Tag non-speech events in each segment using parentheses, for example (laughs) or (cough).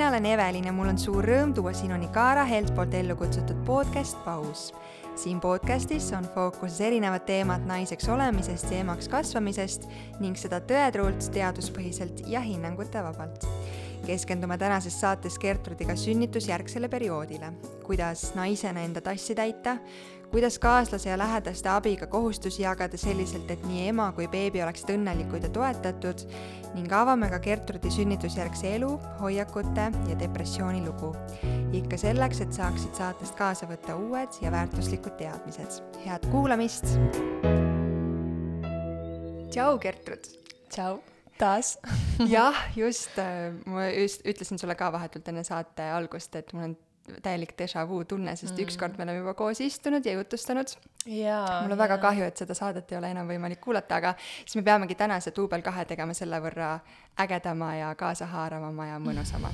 mina olen Evelin ja mul on suur rõõm tuua sinuni Kaara Helt poolt ellu kutsutud podcast Paus. siin podcastis on fookuses erinevad teemad naiseks olemisest ja emaks kasvamisest ning seda tõetruult, teaduspõhiselt ja hinnangute vabalt. Keskendume tänases saates Gertrudiga sünnitusjärgsele perioodile, kuidas naisena enda tassi täita, kuidas kaaslase ja lähedaste abiga kohustusi jagada selliselt, et nii ema kui beebi oleksid õnnelikud ja toetatud ning avame ka Gertrudi sünnitusjärgse elu, hoiakute ja depressiooni lugu. ikka selleks, et saaksid saatest kaasa võtta uued ja väärtuslikud teadmised. head kuulamist! tšau, Gertrud! tšau! taas jah, just, äh, ma just ütlesin sulle ka vahetult enne saate algust, et mul on täielik déjà vu tunne, sest mm. ükskord me oleme juba koos istunud ja jutustanud. mul on väga ja. kahju, et seda saadet ei ole enam võimalik kuulata, aga siis me peamegi tänase duubel kahe tegema selle võrra ägedama ja kaasahaaravama ja mõnusama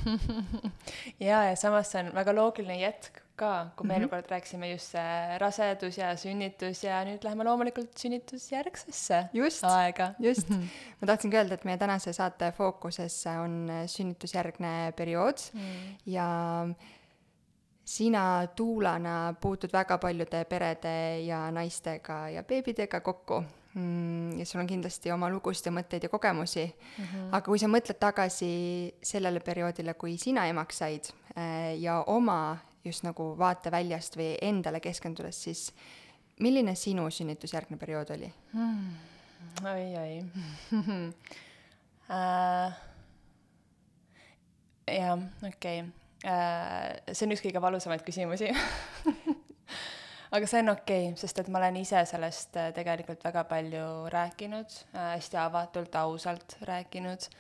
(laughs) ja, ja samas see on väga loogiline jätk ka, kui me eelmine Mhm. kord rääkisime just see rasedus ja sünnitus ja nüüd läheme loomulikult sünnitusjärgsesse just, aega. just. ma tahtsin ka öelda, et meie tänase saate fookuses on sünnitusjärgne periood Mm. ja sina tuulana puutud väga paljude perede ja naistega ja beebidega kokku mm, ja sul on kindlasti oma lugusid ja mõtteid ja kogemusi mm. -hmm. aga kui sa mõtled tagasi sellele perioodile, kui sina emaks said äh, ja oma just nagu vaateväljast või endale keskendudes, siis milline sinu sünnitusjärgne periood oli? oi, oi (laughs) äh, jah, okei okay. Äh, see on üks kõige valusamaid küsimusi (laughs) aga see on okei okay,, sest et ma olen ise sellest äh, tegelikult väga palju rääkinud äh,, hästi avatult, ausalt rääkinud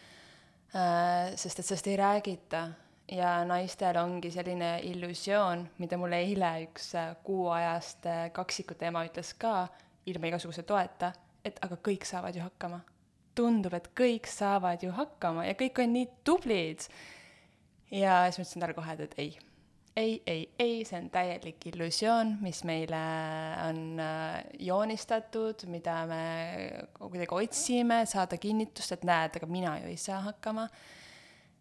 sest et sellest ei räägita ja naistel ongi selline illusioon, mida mulle eile üks kuuajast kaksikute ema ütles ka, ilma igasuguse toeta, et aga kõik saavad ju hakkama. tundub, et kõik saavad ju hakkama ja kõik on nii tublid. Ja siis ma ütlesin talle kohe, et ei, ei, ei, ei, see on täielik illusioon, mis meile on äh, joonistatud, mida me kuidagi otsime, saada kinnitust, et näed, aga mina ju ei saa hakkama.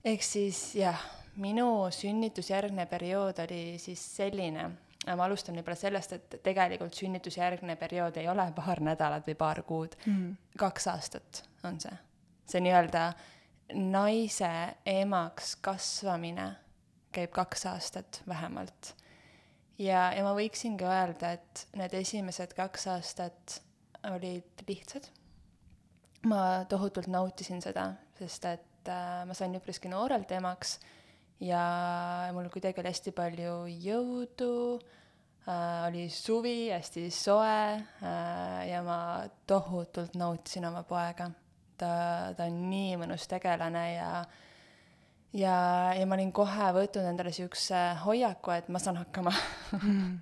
ehk siis jah, minu sünnitusjärgne periood oli siis selline, ma alustan võib-olla sellest, et tegelikult sünnitusjärgne periood ei ole paar nädalat või paar kuud mm., kaks aastat on see. see nii-öelda naise emaks kasvamine käib kaks aastat vähemalt. ja, ja ma võiksingi öelda, et need esimesed kaks aastat olid lihtsad. ma tohutult nautisin seda, sest et äh, ma sain üpriski noorelt emaks ja mul kuidagi oli hästi palju jõudu äh,, oli suvi, hästi soe äh, ja ma tohutult nautisin oma poega. Ta, ta on nii mõnus tegelane ja ja, ja ma olin kohe võtnud endale niisuguse hoiaku, et ma saan hakkama mm.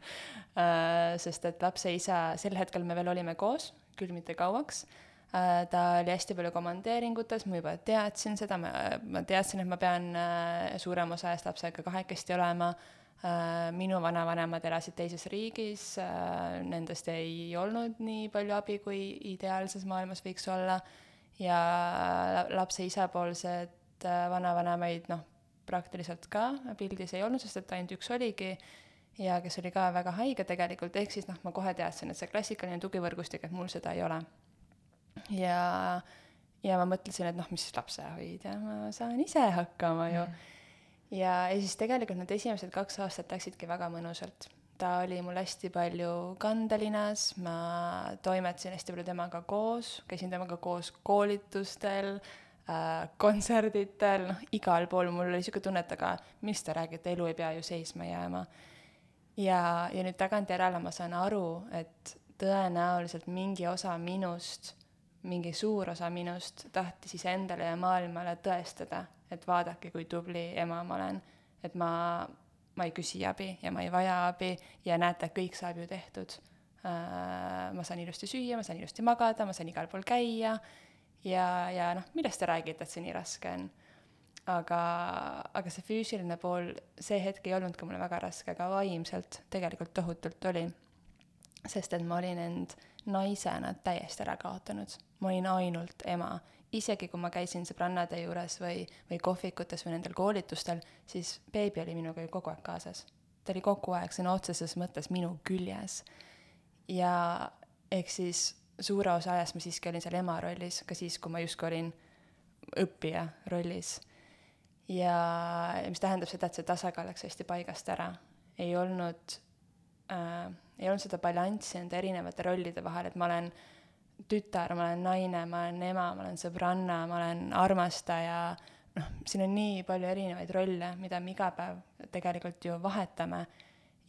(laughs) sest et lapse isa, sel hetkel me veel olime koos, küll mitte kauaks, ta oli hästi palju komandeeringutes, ma juba teadsin seda, ma, ma teadsin, et ma pean suurema osa ajast lapsega kahekesti olema, minu vanavanemad elasid teises riigis, nendest ei olnud nii palju abi, kui ideaalses maailmas võiks olla, ja lapse isapoolsed vanavanemaid noh, praktiliselt ka pildis ei olnud, sest et ainult üks oligi ja kes oli ka väga haige tegelikult, ehk siis noh, ma kohe teadsin, et see klassikaline tugivõrgustik, et mul seda ei ole. ja, ja ma mõtlesin, et noh, mis lapsehoidja, ma saan ise hakkama ju mm.. ja, ja siis tegelikult need esimesed kaks aastat läksidki väga mõnusalt. Ta oli mul hästi palju kandelinas, ma toimetasin hästi palju temaga koos, käisin temaga koos koolitustel äh, kontserditel, noh, igal pool mul oli niisugune tunne, et aga mis te räägite, elu ei pea ju seisma jääma. ja, ja nüüd tagantjärele ma saan aru, et tõenäoliselt mingi osa minust, mingi suur osa minust tahtis iseendale ja maailmale tõestada, et vaadake, kui tubli ema ma olen. et ma, ma ei küsi abi ja ma ei vaja abi ja näete, kõik saab ju tehtud äh,. ma saan ilusti süüa, ma saan ilusti magada, ma saan igal pool käia ja, ja noh, millest te räägite, et see nii raske on? aga, aga see füüsiline pool, see hetk ei olnud ka mulle väga raske, aga vaimselt tegelikult tohutult oli. sest et ma olin end naisena täiesti ära kaotanud. ma olin ainult ema. Isegi kui ma käisin sõbrannade juures või, või kohvikutes või nendel koolitustel, siis beebi oli minuga ju kogu aeg kaasas. ta oli kogu aeg sõna otseses mõttes minu küljes. ja ehk siis suure osa ajast ma siiski olin seal ema rollis, ka siis, kui ma justkui olin õppija rollis. ja mis tähendab seda, et see tasakaal läks hästi paigast ära. ei olnud äh,, ei olnud seda balanssi nende erinevate rollide vahel, et ma olen tütar, ma olen naine, ma olen ema, ma olen sõbranna, ma olen armastaja, noh, siin on nii palju erinevaid rolle, mida me iga päev tegelikult ju vahetame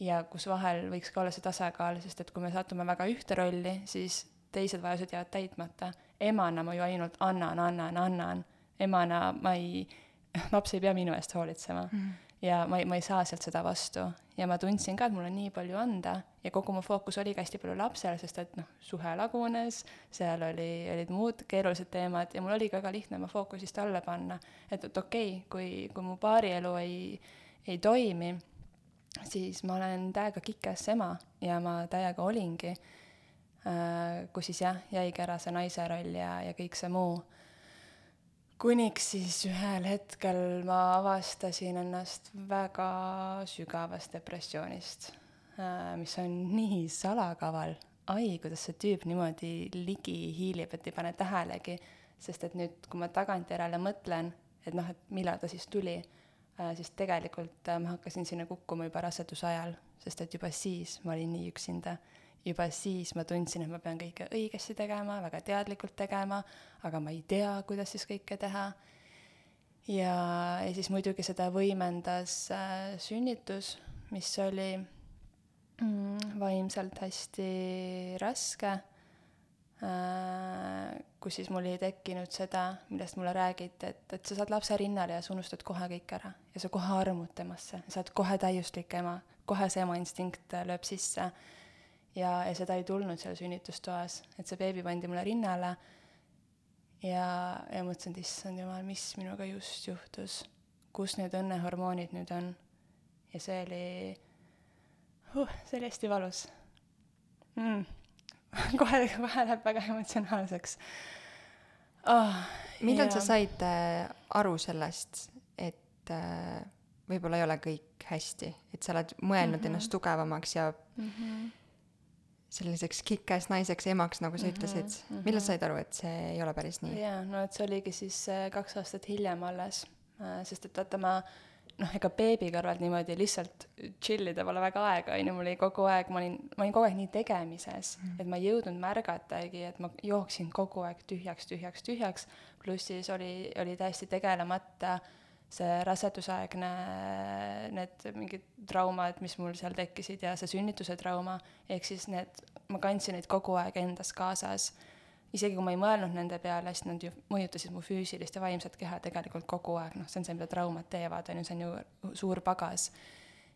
ja kus vahel võiks ka olla see tasakaal, sest et kui me satume väga ühte rolli, siis teised vajadused jäävad täitmata. emana ma ju ainult annan, annan, annan. emana ma ei, (laughs) laps ei pea minu eest hoolitsema mm. Ja ma ei, ma ei saa sealt seda vastu. ja ma tundsin ka, et mul on nii palju anda ja kogu mu fookus oligi hästi palju lapsel, sest et noh, suhe lagunes, seal oli, olid muud keerulised teemad ja mul oligi väga lihtne oma fookusist alla panna. et, et okei okay,, kui, kui mu paarielu ei, ei toimi, siis ma olen täiega kikes ema ja ma täiega olingi Äh, kus siis jah, jäigi ära see naise roll ja, ja kõik see muu. Kuniks siis ühel hetkel ma avastasin ennast väga sügavast depressioonist, äh, mis on nii salakaval. ai, kuidas see tüüp niimoodi ligi hiilib, et ei pane tähelegi, sest et nüüd, kui ma tagantjärele mõtlen, et noh, et millal ta siis tuli, äh, siis tegelikult ma hakkasin sinna kukkuma juba raseduse ajal, sest et juba siis ma olin nii üksinda juba siis ma tundsin, et ma pean kõike õigesti tegema, väga teadlikult tegema, aga ma ei tea, kuidas siis kõike teha. ja, ja siis muidugi seda võimendas äh, sünnitus, mis oli mm, vaimselt hästi raske äh,, kus siis mul ei tekkinud seda, millest mulle räägiti, et, et sa saad lapse rinnale ja sa unustad kohe kõik ära ja sa kohe armud temasse, sa oled kohe täiuslik ema, kohe see ema instinkt lööb sisse ja, ja seda ei tulnud seal sünnitustoas, et see beebi pandi mulle rinnale ja, ja mõtlesin, et issand jumal, mis minuga just juhtus, kus need õnnehormoonid nüüd on. ja see oli huh,, see oli hästi valus mm. (laughs) kohe, kohe läheb väga emotsionaalseks oh,. millal ja... sa said äh, aru sellest, et äh, võib-olla ei ole kõik hästi, et sa oled mõelnud mm -hmm. ennast tugevamaks ja mm -hmm selliseks kikas naiseks, emaks, nagu sa -hmm, ütlesid mm. -hmm. millal said aru, et see ei ole päris nii? jaa, no et see oligi siis äh, kaks aastat hiljem alles, äh, sest et vaata, ma noh, ega beebi kõrvalt niimoodi lihtsalt chill ida pole väga aega, on ju, mul oli kogu aeg, ma olin, ma olin kogu aeg nii tegemises mm, -hmm. et ma ei jõudnud märgatagi, et ma jooksin kogu aeg tühjaks, tühjaks, tühjaks, pluss siis oli, oli täiesti tegelemata äh, see rasedusaegne, need mingid traumad, mis mul seal tekkisid ja see sünnituse trauma, ehk siis need, ma kandsin neid kogu aeg endas kaasas. isegi kui ma ei mõelnud nende peale, siis nad ju mõjutasid mu füüsilist ja vaimset keha tegelikult kogu aeg, noh, see on see, mida traumad teevad, on ju, see on ju suur pagas.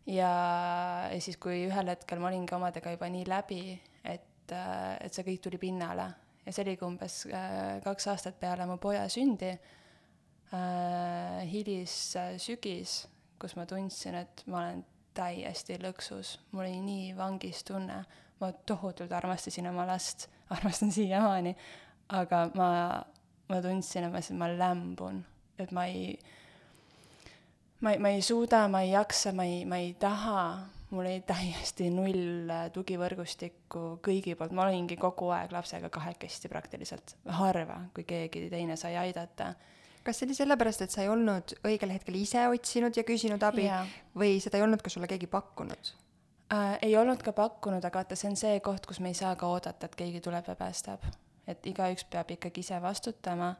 ja, ja siis, kui ühel hetkel ma olingi omadega juba nii läbi, et, et see kõik tuli pinnale ja see oligi umbes äh, kaks aastat peale mu poja sündi äh, hilissügis, kus ma tundsin, et ma olen täiesti lõksus, mul oli nii vangis tunne, ma tohutult armastasin oma last, (laughs) armastan siiamaani, aga ma, ma tundsin, et ma, ma lämbun, et ma ei, ma ei, ma ei suuda, ma ei jaksa, ma ei, ma ei taha, mul oli täiesti null tugivõrgustikku kõigi poolt, ma olingi kogu aeg lapsega kahekesti praktiliselt, harva, kui keegi teine sai aidata kas see oli sellepärast, et sa ei olnud õigel hetkel ise otsinud ja küsinud abi yeah. või seda ei olnud ka sulle keegi pakkunud äh,? ei olnud ka pakkunud, aga vaata, see on see koht, kus me ei saa ka oodata, et keegi tuleb ja päästab. et igaüks peab ikkagi ise vastutama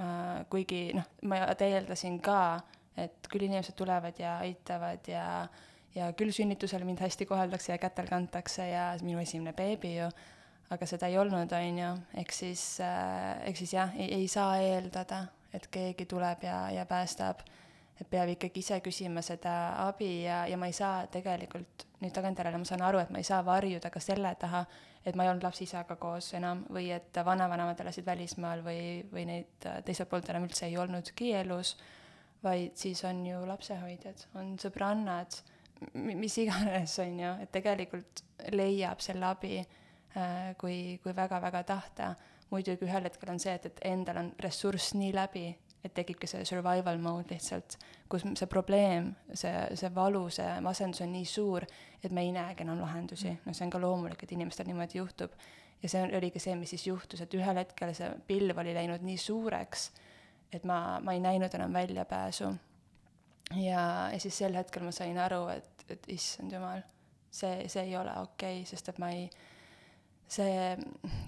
äh,. kuigi noh, ma eeldasin ka, et küll inimesed tulevad ja aitavad ja ja küll sünnitusel mind hästi koheldakse ja kätel kantakse ja minu esimene beebi ju, aga seda ei olnud, on ju, ehk siis äh,, ehk siis jah, ei saa eeldada et keegi tuleb ja, ja päästab. et peab ikkagi ise küsima seda abi ja, ja ma ei saa tegelikult, nüüd tagantjärele ma saan aru, et ma ei saa varjuda ka selle taha, et ma ei olnud lapse-isaga koos enam või et vanavanemad elasid välismaal või, või neid teiselt poolt enam üldse ei olnudki elus, vaid siis on ju lapsehoidjad, on sõbrannad, mis iganes, on ju, et tegelikult leiab selle abi äh, kui, kui väga-väga tahta. Muidugi ühel hetkel on see, et, et endal on ressurss nii läbi, et tekibki see survival mode lihtsalt, kus see probleem, see, see valu, see masendus on nii suur, et me ei näegi enam lahendusi. noh, see on ka loomulik, et inimestel niimoodi juhtub. ja see oligi see, mis siis juhtus, et ühel hetkel see pilv oli läinud nii suureks, et ma, ma ei näinud enam väljapääsu. ja, ja siis sel hetkel ma sain aru, et, et issand jumal, see, see ei ole okei okay,, sest et ma ei see,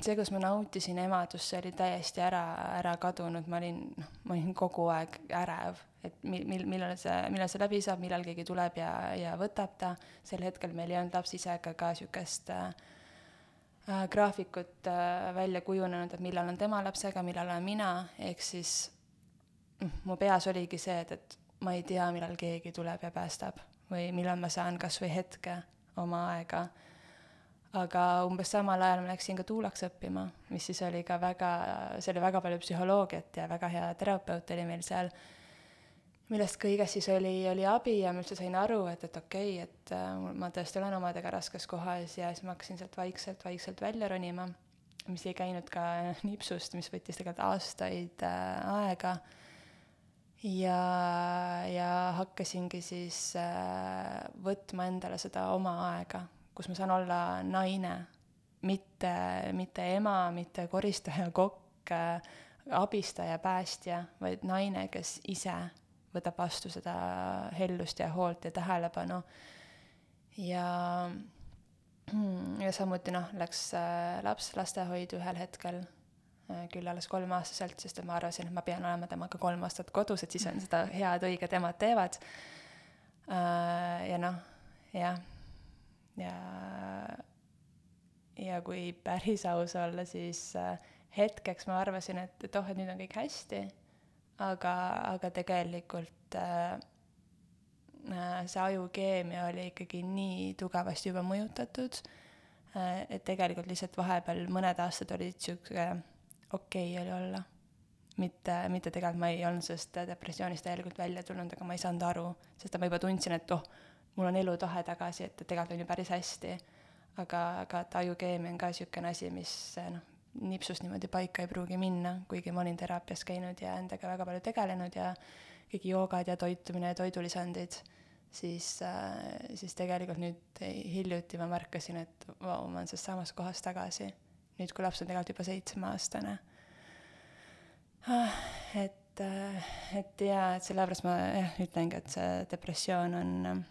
see, kus ma nautisin emadust, see oli täiesti ära, ära kadunud, ma olin, noh, ma olin kogu aeg ärev, et mil-, mil-, millal see, millal see läbi saab, millal keegi tuleb ja, ja võtab ta, sel hetkel meil ei olnud lapsisega ka niisugust äh, äh, graafikut äh, välja kujunenud, et millal on tema lapsega, millal olen mina, ehk siis mm, mu peas oligi see, et, et ma ei tea, millal keegi tuleb ja päästab või millal ma saan kas või hetke oma aega aga umbes samal ajal ma läksin ka tuulaks õppima, mis siis oli ka väga, see oli väga palju psühholoogiat ja väga hea terapeut oli meil seal, millest kõigest siis oli, oli abi ja ma üldse sain aru, et, et okei okay,, et äh, ma tõesti olen omadega raskes kohas ja siis ma hakkasin sealt vaikselt, vaikselt välja ronima, mis ei käinud ka nipsust, mis võttis tegelikult aastaid äh, aega. Ja, ja hakkasingi siis äh, võtma endale seda oma aega kus ma saan olla naine, mitte, mitte ema, mitte koristaja, kokk, abistaja, päästja, vaid naine, kes ise võtab vastu seda hellust ja hoolt ja tähelepanu. ja, ja samuti noh, läks äh, laps lastehoidu ühel hetkel, äh, küll alles kolmeaastaselt, sest ma arvasin, et ma pean olema temaga kolm aastat kodus, et siis on seda head, õiged emad teevad. Äh, ja noh, jah ja, ja kui päris aus olla, siis äh, hetkeks ma arvasin, et, et oh, et nüüd on kõik hästi, aga, aga tegelikult äh, äh, see ajukeemia oli ikkagi nii tugevasti juba mõjutatud äh,, et tegelikult lihtsalt vahepeal mõned aastad olid sihuke okei okay oli olla. mitte, mitte tegelikult ma ei olnud sellest depressioonist täielikult välja tulnud, aga ma ei saanud aru, sest ma juba tundsin, et oh, mul on elutahe tagasi, et, tegelikult on ju päris hästi. aga, aga et ajukeemia on ka niisugune asi, mis noh, nipsust niimoodi paika ei pruugi minna, kuigi ma olin teraapias käinud ja endaga väga palju tegelenud ja kõik joogad ja toitumine ja toidulisandid, siis äh,, siis tegelikult nüüd hiljuti ma märkasin, et vau, ma olen selles samas kohas tagasi. nüüd, kui laps on tegelikult juba seitsmeaastane ah,. et, äh, et jaa, et sellepärast ma jah, ütlengi, et see depressioon on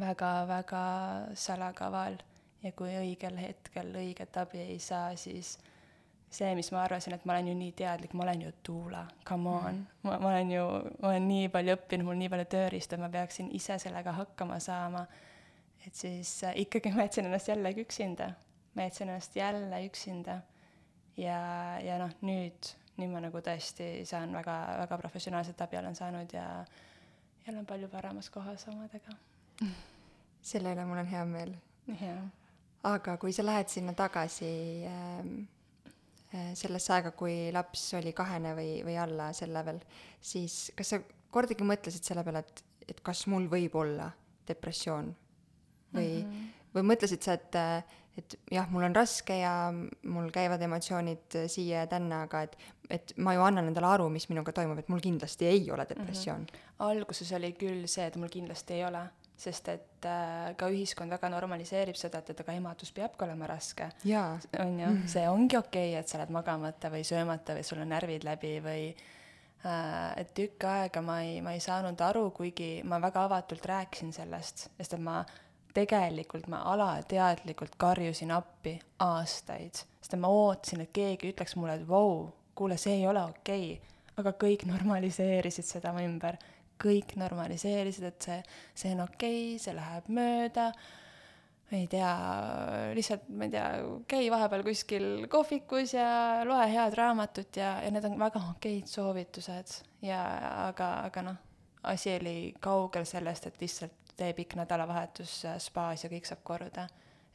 väga-väga salakaval ja kui õigel hetkel õiget abi ei saa, siis see, mis ma arvasin, et ma olen ju nii teadlik, ma olen ju tuula, come on mm., ma, ma olen ju, ma olen nii palju õppinud, mul nii palju tööriista, ma peaksin ise sellega hakkama saama. et siis äh, ikkagi (laughs) ma jätsin ennast jällegi üksinda, ma jätsin ennast jälle üksinda. ja, ja noh, nüüd, nüüd ma nagu tõesti saan väga, väga professionaalset abi olen saanud ja jälle on palju paremas kohas omadega selle üle mul on hea meel. aga kui sa lähed sinna tagasi ähm, äh, sellesse aega, kui laps oli kahene või, või alla selle veel, siis kas sa kordagi mõtlesid selle peale, et, et kas mul võib olla depressioon või mm, -hmm. või mõtlesid sa, et, et jah, mul on raske ja mul käivad emotsioonid siia ja tänna, aga et, et ma ju annan endale aru, mis minuga toimub, et mul kindlasti ei ole depressioon mm. -hmm. alguses oli küll see, et mul kindlasti ei ole sest et äh, ka ühiskond väga normaliseerib seda, et, et aga emadus peabki olema raske. on ju, mhm. see ongi okei okay,, et sa oled magamata või söömata või sul on närvid läbi või äh, et tükk aega ma ei, ma ei saanud aru, kuigi ma väga avatult rääkisin sellest, sest et ma tegelikult ma alateadlikult karjusin appi aastaid, sest et ma ootasin, et keegi ütleks mulle, et vau wow,, kuule, see ei ole okei okay. aga kõik normaliseerisid seda mu ümber kõik normaliseerisid, et see, see on okei okay,, see läheb mööda, ei tea, lihtsalt, ma ei tea, käi vahepeal kuskil kohvikus ja loe head raamatut ja, ja need on väga okeid soovitused ja aga, aga noh, asi oli kaugel sellest, et lihtsalt tee pikk nädalavahetus spaas ja kõik saab korda.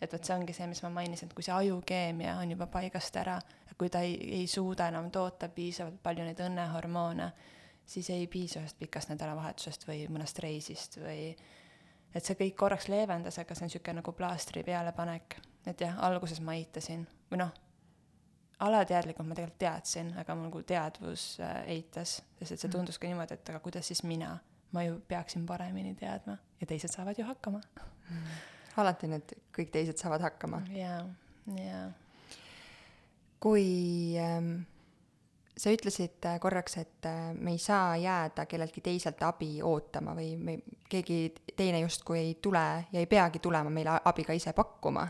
et vot see ongi see, mis ma mainisin, et kui see ajukeemia on juba paigast ära, kui ta ei, ei suuda enam toota piisavalt palju neid õnnehormoone, siis ei piisa ühest pikast nädalavahetusest või mõnest reisist või et see kõik korraks leevendas, aga see on niisugune nagu plaastri pealepanek. et jah, alguses ma eitasin või noh, alateadlikult ma tegelikult teadsin, aga mul nagu teadvus äh, eitas, sest et see Mhm. tundus ka niimoodi, et aga kuidas siis mina, ma ju peaksin paremini teadma ja teised saavad ju hakkama. alati need kõik teised saavad hakkama. jaa, jaa. kui ähm, sa ütlesid äh, korraks, et äh, me ei saa jääda kelleltki teiselt abi ootama või me, keegi teine justkui ei tule ja ei peagi tulema meile abi ka ise pakkuma,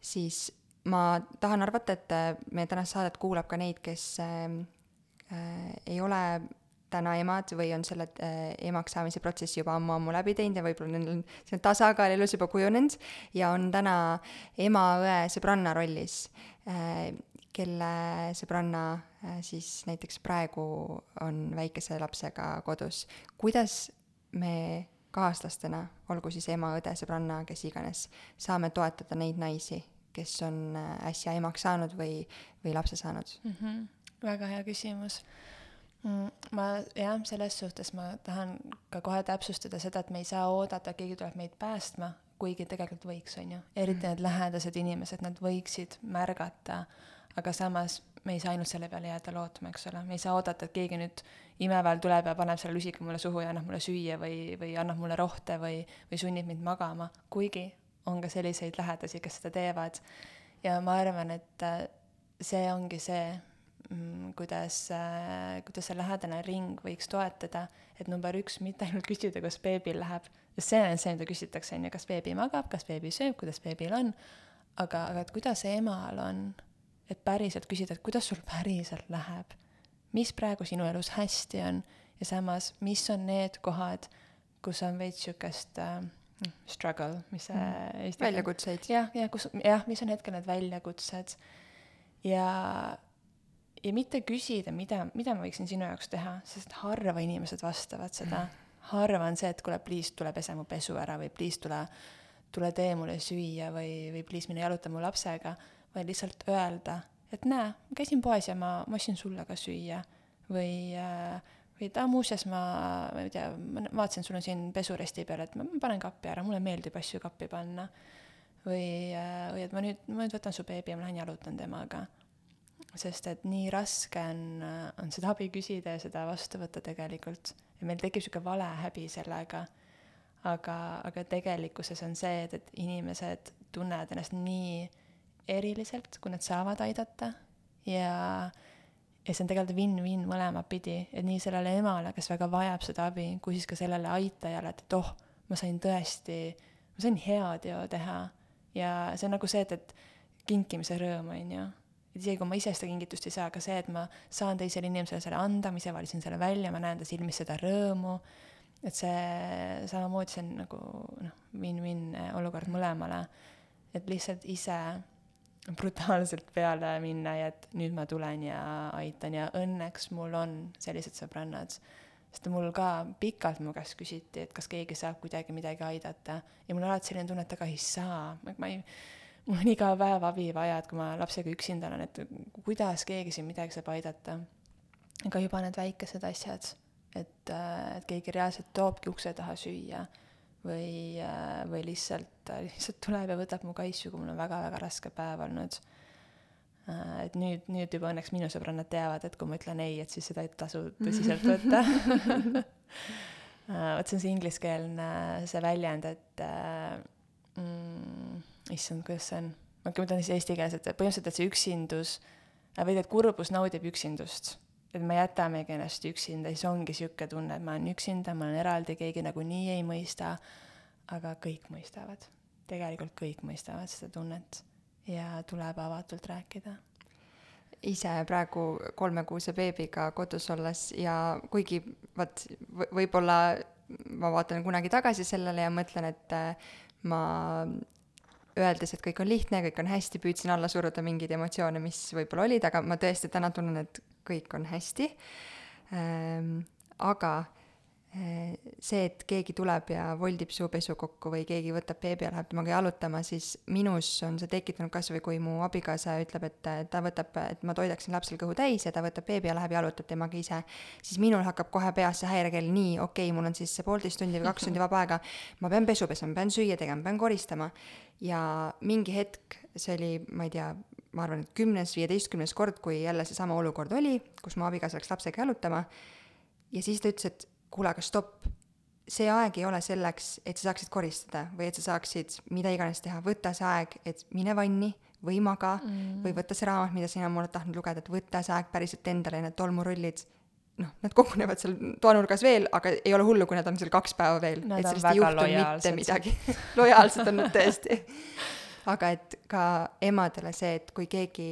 siis ma tahan arvata, et äh, meie tänast saadet kuulab ka neid, kes äh, äh, ei ole täna emad või on selle äh, emaks saamise protsessi juba ammu-ammu läbi teinud ja võib-olla neil on selline tasakaal elus juba kujunenud ja on täna ema, õe, sõbranna rollis äh,, kelle sõbranna siis näiteks praegu on väikese lapsega kodus. kuidas me kaaslastena, olgu siis ema, õde, sõbranna, kes iganes, saame toetada neid naisi, kes on äh, äsja emaks saanud või, või lapse saanud mm. -hmm. väga hea küsimus mm,. ma jah, selles suhtes ma tahan ka kohe täpsustada seda, et me ei saa oodata, keegi tuleb meid päästma, kuigi tegelikult võiks, on ju. eriti need lähedased inimesed, nad võiksid märgata, aga samas me ei saa ainult selle peale jääda lootma, eks ole, me ei saa oodata, et keegi nüüd imeväel tuleb ja paneb selle lusika mulle suhu ja annab mulle süüa või, või annab mulle rohte või, või sunnib mind magama, kuigi on ka selliseid lähedasi, kes seda teevad. ja ma arvan, et äh, see ongi see, mm, kuidas, kuidas see lähedane ring võiks toetada, et number üks, mitte ainult küsida, kas beebil läheb, sest see on see, mida küsitakse, on ju, kas beebi magab, kas beebi sööb, kuidas beebil on, aga, aga et kuidas emal on, et päriselt küsida, et kuidas sul päriselt läheb, mis praegu sinu elus hästi on ja samas, mis on need kohad, kus on veits niisugust äh, struggle, mis see Mhm. eesti väljakutseid. jah, jah, kus, jah, mis on hetkel need väljakutsed ja, ja mitte küsida, mida, mida ma võiksin sinu jaoks teha, sest harva inimesed vastavad seda. harva on see, et kuule, please tule pese mu pesu ära või please tule, tule tee mulle süüa või, või please mine jaluta mu lapsega, vaid lihtsalt öelda, et näe, ma käisin poes ja ma, ma ostsin sulle ka süüa või äh, või et aa, muuseas ma, ma ei tea, ma vaatasin, sul on siin pesuresti peal, et ma panen kappi ära, mulle meeldib asju kappi panna või, või et ma nüüd, ma nüüd võtan su beebi ja ma lähen jalutan temaga. sest et nii raske on, on seda abi küsida ja seda vastu võtta tegelikult. ja meil tekib niisugune vale häbi sellega. aga, aga tegelikkuses on see, et, et inimesed tunnevad ennast nii eriliselt, kui nad saavad aidata ja ja see on tegelikult win-win mõlemat pidi, et nii sellele emale, kes väga vajab seda abi, kui siis ka sellele aitajale, et, oh, ma sain tõesti, ma sain heateo teha. ja see on nagu see, et, et kinkimise rõõm, on ju. et isegi kui ma ise seda kingitust ei saa, aga see, et ma saan teisele inimesele selle anda, ma ise valisin selle välja, ma näen ta silmis seda rõõmu, et see samamoodi, see on nagu noh, win-win olukord mõlemale. et lihtsalt ise brutaalselt peale minna ja et nüüd ma tulen ja aitan ja õnneks mul on sellised sõbrannad. sest mul ka pikalt mu käest küsiti, et kas keegi saab kuidagi midagi aidata ja mul on alati selline tunne, et aga ei saa, ma ei, mul on iga päev abi vaja, et kui ma lapsega üksinda olen, et kuidas keegi siin midagi saab aidata. aga juba need väikesed asjad, et, et keegi reaalselt toobki ukse taha süüa või, või lihtsalt, lihtsalt tuleb ja võtab mu kaisu, kui mul on väga-väga raske päev olnud. et nüüd, nüüd juba õnneks minu sõbrannad teavad, et kui ma ütlen ei, et siis seda ei tasu tõsiselt võtta. (laughs) Vot see on see ingliskeelne see väljend, et mm, issand, kuidas see on, ma mõtlen siis eesti keeles, et põhimõtteliselt, et see üksindus või et kurbus naudib üksindust et me jätamegi ennast üksinda, siis ongi niisugune tunne, et ma olen üksinda, ma olen eraldi, keegi nagunii ei mõista, aga kõik mõistavad. tegelikult kõik mõistavad seda tunnet ja tuleb avatult rääkida. ise praegu kolmekuuse beebiga kodus olles ja kuigi vot võib-olla ma vaatan kunagi tagasi sellele ja mõtlen, et äh, ma öeldes, et kõik on lihtne, kõik on hästi, püüdsin alla suruda mingeid emotsioone, mis võib-olla olid, aga ma tõesti täna tunnen, et kõik on hästi ähm,. aga eh, see, et keegi tuleb ja voldib su pesu kokku või keegi võtab beebi ja läheb temaga jalutama, siis minus on see tekitanud kas või kui mu abikaasa ütleb, et ta võtab, et ma toidaksin lapsel kõhu täis ja ta võtab beebi ja läheb jalutab temaga ise, siis minul hakkab kohe peas see häirekell, nii, okei okay,, mul on siis poolteist tundi või kaks tundi vaba aega, ma pean pesu pesema, pean süüa tegema, pean koristama ja mingi hetk, see oli, ma ei tea, ma arvan, et kümnes, viieteistkümnes kord, kui jälle seesama olukord oli, kus mu abikaasa läks lapsega jalutama, ja siis ta ütles, et kuule, aga stopp, see aeg ei ole selleks, et sa saaksid koristada või et sa saaksid mida iganes teha, võta see aeg, et mine vanni või maga mm. või võta see raamat, mida sina oled tahtnud lugeda, et võta see aeg päriselt endale, need tolmurullid, noh, nad kogunevad seal toanurgas veel, aga ei ole hullu, kui nad on seal kaks päeva veel. et sellest ei juhtu mitte midagi. (laughs) Lojaalsed on nad tõesti (laughs) aga et ka emadele see, et kui keegi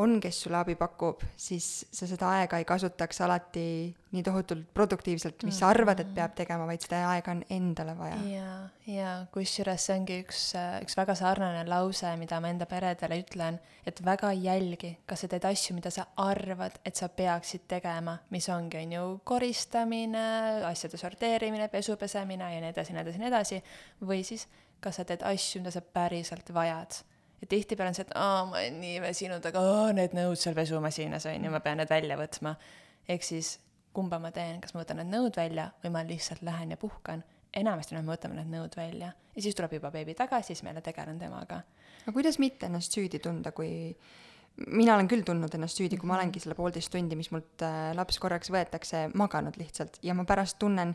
on, kes sulle abi pakub, siis sa seda aega ei kasutaks alati nii tohutult produktiivselt, mis sa arvad, et peab tegema, vaid seda aega on endale vaja. ja, ja kusjuures see ongi üks, üks väga sarnane lause, mida ma enda peredele ütlen, et väga jälgi, kas sa teed asju, mida sa arvad, et sa peaksid tegema, mis ongi, on ju, koristamine, asjade sorteerimine, pesu pesemine ja nii edasi, nii edasi, nii edasi, või siis kas sa teed asju, mida sa päriselt vajad. ja tihtipeale on see, et aa, ma olen nii väsinud, aga aa, need nõud seal pesumasiinas on ju, ma pean need välja võtma. ehk siis kumba ma teen, kas ma võtan need nõud välja või ma lihtsalt lähen ja puhkan. enamasti me võtame need nõud välja ja siis tuleb juba beebi tagasi, siis ma jälle tegelen temaga. aga kuidas mitte ennast süüdi tunda, kui mina olen küll tundnud ennast süüdi, kui ma olengi selle poolteist tundi, mis mult äh, laps korraks võetakse, maganud lihtsalt ja ma pärast tunnen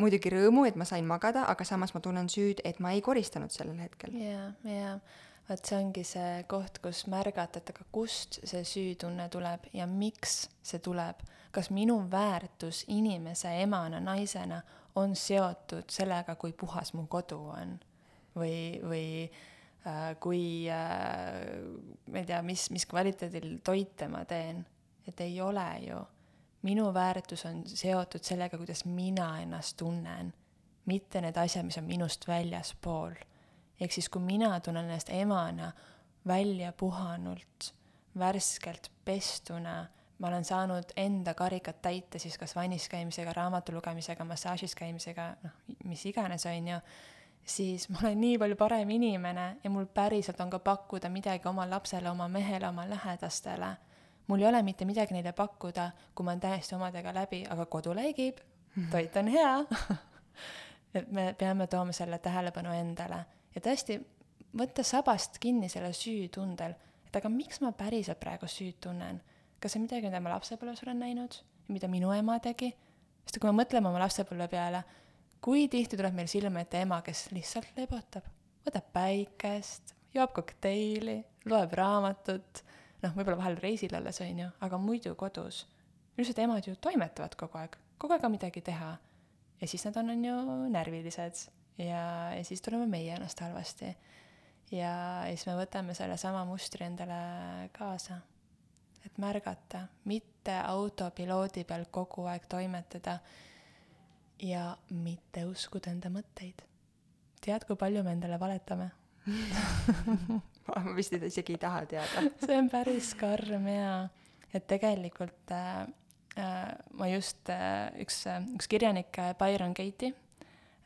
muidugi rõõmu, et ma sain magada, aga samas ma tunnen süüd, et ma ei koristanud sellel hetkel. jaa, jaa. vot see ongi see koht, kus märgata, et aga kust see süütunne tuleb ja miks see tuleb. kas minu väärtus inimese, emana, naisena on seotud sellega, kui puhas mu kodu on või, või äh, kui äh, ma ei tea, mis, mis kvaliteedil toite ma teen. et ei ole ju minu väärtus on seotud sellega, kuidas mina ennast tunnen, mitte need asjad, mis on minust väljaspool. ehk siis, kui mina tunnen ennast emana välja puhanult, värskelt pestuna, ma olen saanud enda karikat täita siis kas vannis käimisega, raamatu lugemisega, massaažis käimisega, noh, mis iganes, on ju, siis ma olen nii palju parem inimene ja mul päriselt on ka pakkuda midagi oma lapsele, oma mehele, oma lähedastele mul ei ole mitte midagi neile pakkuda, kui ma olen täiesti omadega läbi, aga kodu läigib, mhm. toit on hea. (laughs) Et me peame tooma selle tähelepanu endale. Ja tõesti võtta sabast kinni selle süütundel, et aga miks ma päriselt praegu süüd tunnen. kas see on midagi, mida ma lapsepõlves olen näinud, mida minu ema tegi? sest kui me mõtleme oma lapsepõlve peale, kui tihti tuleb meil silme ette ema, kes lihtsalt lebotab, võtab päikest, joob kokteili, loeb raamatut noh, võib-olla vahel reisil alles, on ju, aga muidu kodus. üldiselt emad ju toimetavad kogu aeg, kogu aeg on midagi teha. ja siis nad on, on ju, närvilised ja, ja siis tunneme meie ennast halvasti. ja, ja siis me võtame sellesama mustri endale kaasa. et märgata, mitte autopiloodi peal kogu aeg toimetada ja mitte uskuda enda mõtteid. tead, kui palju me endale valetame (laughs) (laughs) ma vist isegi ei taha teada. (laughs) See on päris karm jaa, et tegelikult äh, äh, ma just äh,, üks äh,, üks kirjanik äh, Byron Katie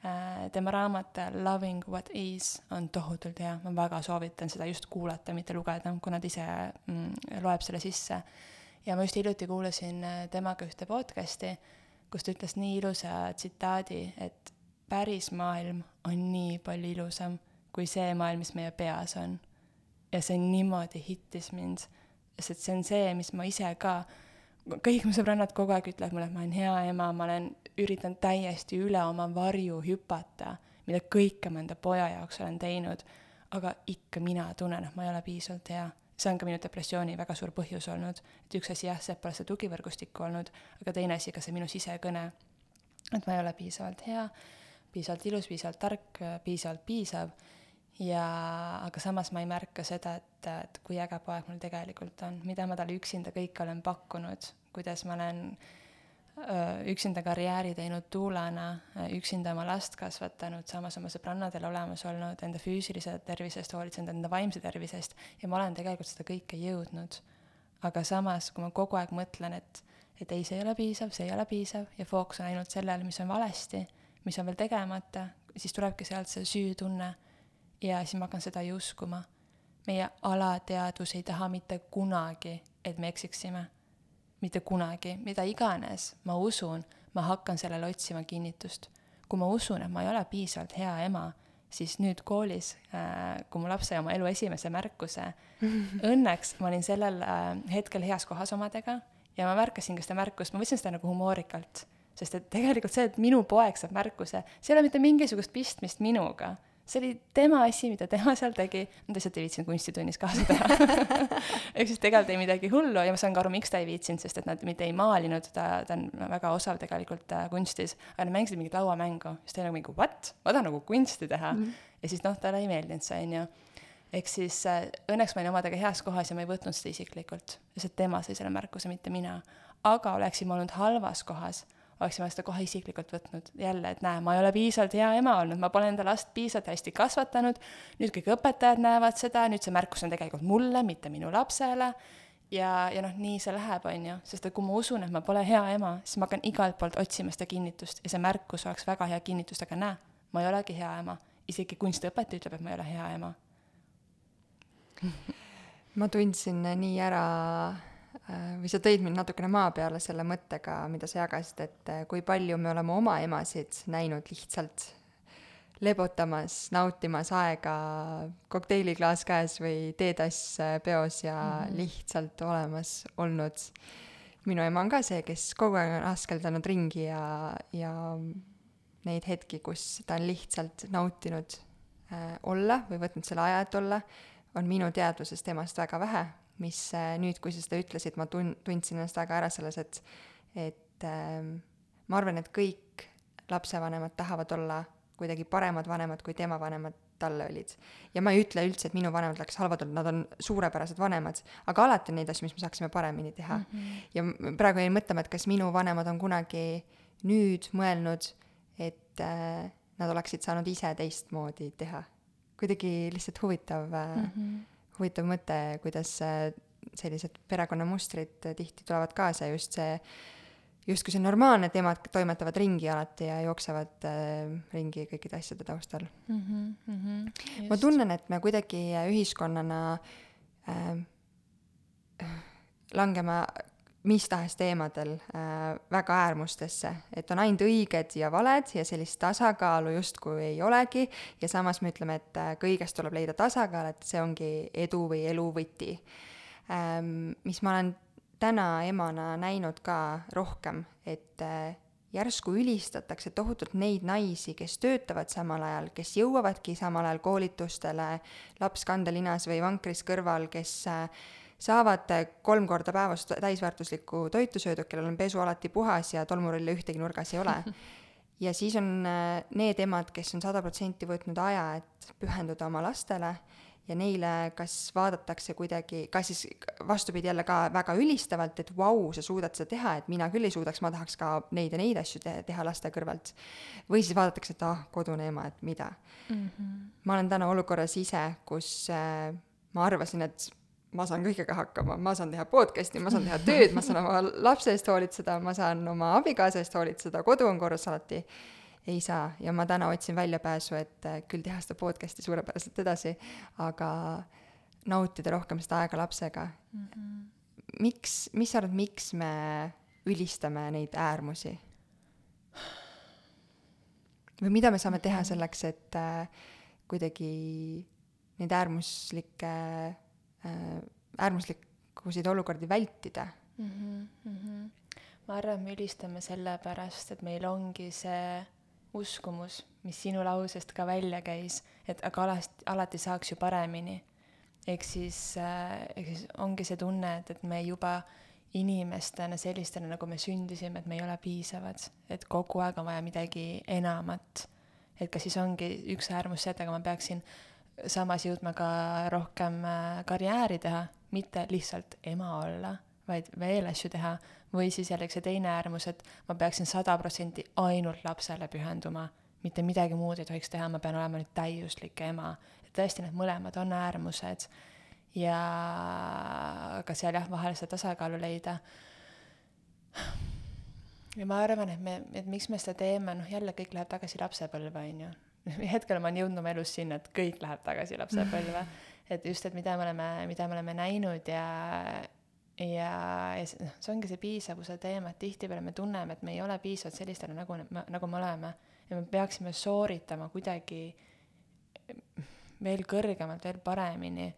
äh,, tema raamat Loving what is on tohutult hea, ma väga soovitan seda just kuulata, mitte lugeda, kuna ta ise mm, loeb selle sisse. ja ma just hiljuti kuulasin temaga ühte podcast'i, kus ta ütles nii ilusa tsitaadi, et päris maailm on nii palju ilusam kui see maailm, mis meie peas on ja see niimoodi hittis mind, sest see on see, mis ma ise ka, kõik mu sõbrannad kogu aeg ütlevad mulle, et ma olen hea ema, ma olen, üritan täiesti üle oma varju hüpata, mida kõike ma enda poja jaoks olen teinud, aga ikka mina tunnen, et ma ei ole piisavalt hea. see on ka minu depressiooni väga suur põhjus olnud, et üks asi jah, see pole seda tugivõrgustikku olnud, aga teine asi ka see minu sisekõne, et ma ei ole piisavalt hea, piisavalt ilus, piisavalt tark, piisavalt piisav ja, aga samas ma ei märka seda, et, et kui äge poeg mul tegelikult on, mida ma talle üksinda kõike olen pakkunud, kuidas ma olen öö, üksinda karjääri teinud tuulana, üksinda oma last kasvatanud, samas oma sõbrannadel olemas olnud, enda füüsilise tervise eest hoolitsenud, enda vaimse tervise eest ja ma olen tegelikult seda kõike jõudnud. aga samas, kui ma kogu aeg mõtlen, et, et ei, see ei ole piisav, see ei ole piisav ja fookus on ainult sellel, mis on valesti, mis on veel tegemata, siis tulebki sealt see süütunne ja siis ma hakkan seda ju uskuma. meie alateadvus ei taha mitte kunagi, et me eksiksime. mitte kunagi, mida iganes ma usun, ma hakkan sellele otsima kinnitust. kui ma usun, et ma ei ole piisavalt hea ema, siis nüüd koolis, äh, kui mu laps sai oma elu esimese märkuse, (laughs) õnneks ma olin sellel äh, hetkel heas kohas omadega ja ma märkasin ka seda märkust, ma võtsin seda nagu humoorikalt, sest et tegelikult see, et minu poeg saab märkuse, see ei ole mitte mingisugust pistmist minuga see oli tema asi, mida tema seal tegi, nad lihtsalt ei viitsinud kunstitunnis kaasa teha (laughs) ehk siis tegelikult ei midagi hullu ja ma saan ka aru, miks ta ei viitsinud, sest et nad mitte ei maalinud, ta, ta on väga osav tegelikult äh, kunstis, aga nad mängisid mingit lauamängu, siis ta oli nagu mingi what, ma tahan nagu kunsti teha mm. -hmm. ja siis noh, talle ei meeldinud see, on ju. ehk siis äh, õnneks ma olin omadega heas kohas ja ma ei võtnud seda isiklikult, lihtsalt tema sai selle märkuse, mitte mina. aga oleksin ma olnud halvas kohas oleksin ma seda kohe isiklikult võtnud. Jälle, et näe, ma ei ole piisavalt hea ema olnud, ma pole enda last piisavalt hästi kasvatanud, nüüd kõik õpetajad näevad seda, nüüd see märkus on tegelikult mulle, mitte minu lapsele, ja, ja noh, nii see läheb, on ju, sest et kui ma usun, et ma pole hea ema, siis ma hakkan igalt poolt otsima seda kinnitust ja see märkus oleks väga hea kinnitus, aga näe, ma ei olegi hea ema. isegi kunstiõpetaja ütleb, et ma ei ole hea ema. (laughs) Ma tundsin nii ära või sa tõid mind natukene maa peale selle mõttega, mida sa jagasid, et äh, kui palju me oleme oma emasid näinud lihtsalt lebotamas, nautimas aega, kokteiliklaas käes või teetass äh, peos ja mm -hmm. lihtsalt olemas olnud. minu ema on ka see, kes kogu aeg on askeldanud ringi ja, ja neid hetki, kus ta on lihtsalt nautinud äh, olla või võtnud selle aja, et olla, on minu teadvusest temast väga vähe mis äh, nüüd, kui sa seda ütlesid, ma tun-, tundsin ennast väga ära selles, et, et ähm, ma arvan, et kõik lapsevanemad tahavad olla kuidagi paremad vanemad, kui tema vanemad talle olid. ja ma ei ütle üldse, et minu vanemad oleks halvad olnud, nad on suurepärased vanemad, aga alati on neid asju, mis me saaksime paremini teha mm. -hmm. ja praegu jäin mõtlema, et kas minu vanemad on kunagi nüüd mõelnud, et äh, nad oleksid saanud ise teistmoodi teha. kuidagi lihtsalt huvitav äh, mm. -hmm huvitav mõte, kuidas äh, sellised perekonnamustrid äh, tihti tulevad kaasa, just see, justkui see normaalne, et emad toimetavad ringi alati ja jooksevad äh, ringi kõikide asjade taustal mm. -hmm, mm -hmm, ma tunnen, et me kuidagi ühiskonnana äh, langeme mis tahes teemadel äh, väga äärmustesse, et on ainult õiged ja valed ja sellist tasakaalu justkui ei olegi ja samas me ütleme, et äh, kõiges tuleb leida tasakaal, et see ongi edu või elu võti ähm,. mis ma olen täna emana näinud ka rohkem, et äh, järsku ülistatakse tohutult neid naisi, kes töötavad samal ajal, kes jõuavadki samal ajal koolitustele, laps kandelinas või vankris kõrval, kes äh, saavad kolm korda päevas täisväärtuslikku toitu söödud, kellel on pesu alati puhas ja tolmurulle ühtegi nurgas ei ole. (laughs) ja siis on äh, need emad, kes on sada protsenti võtnud aja, et pühenduda oma lastele ja neile kas vaadatakse kuidagi, kas siis vastupidi jälle ka väga ülistavalt, et vau, sa suudad seda teha, et mina küll ei suudaks, ma tahaks ka neid ja neid asju te teha laste kõrvalt. või siis vaadatakse, et ah, kodune ema, et mida mm. -hmm. ma olen täna olukorras ise, kus äh, ma arvasin, et ma saan kõigega hakkama, ma saan teha podcast'i, ma saan teha tööd, ma saan oma lapse eest hoolitseda, ma saan oma abikaasa eest hoolitseda, kodu on korras alati. ei saa ja ma täna otsin väljapääsu, et äh, küll teha seda podcast'i suurepäraselt edasi, aga nautida rohkem seda aega lapsega mm. -hmm. miks, mis sa arvad, miks me ülistame neid äärmusi? või mida me saame teha selleks, et äh, kuidagi neid äärmuslikke Äh, äärmuslikkusid olukordi vältida mm. -hmm, mm -hmm. ma arvan, me ülistame sellepärast, et meil ongi see uskumus, mis sinu lausest ka välja käis, et aga alati, alati saaks ju paremini. ehk siis äh,, ehk siis ongi see tunne, et, et me juba inimestena sellistena, nagu me sündisime, et me ei ole piisavad, et kogu aeg on vaja midagi enamat. et kas siis ongi üks äärmus see, et aga ma peaksin samas jõudma ka rohkem äh, karjääri teha, mitte lihtsalt ema olla, vaid veel asju teha, või siis jällegi see teine äärmus, et ma peaksin sada protsenti ainult lapsele pühenduma, mitte midagi muud ei tohiks teha, ma pean olema nüüd täiuslik ema. et tõesti, need mõlemad on äärmused ja ka seal jah, vahel seda tasakaalu leida. ja ma arvan, et me, et miks me seda teeme, noh jälle kõik läheb tagasi lapsepõlve, on ju. (laughs) hetkel ma olen jõudnud oma elus sinna, et kõik läheb tagasi lapsepõlve. (laughs) et just, et mida me oleme, mida me oleme näinud ja, ja, ja see, noh, see ongi see piisavuse teema, et tihtipeale me tunneme, et me ei ole piisavalt sellistena, nagu, nagu me oleme. ja me peaksime sooritama kuidagi veel kõrgemalt, veel paremini.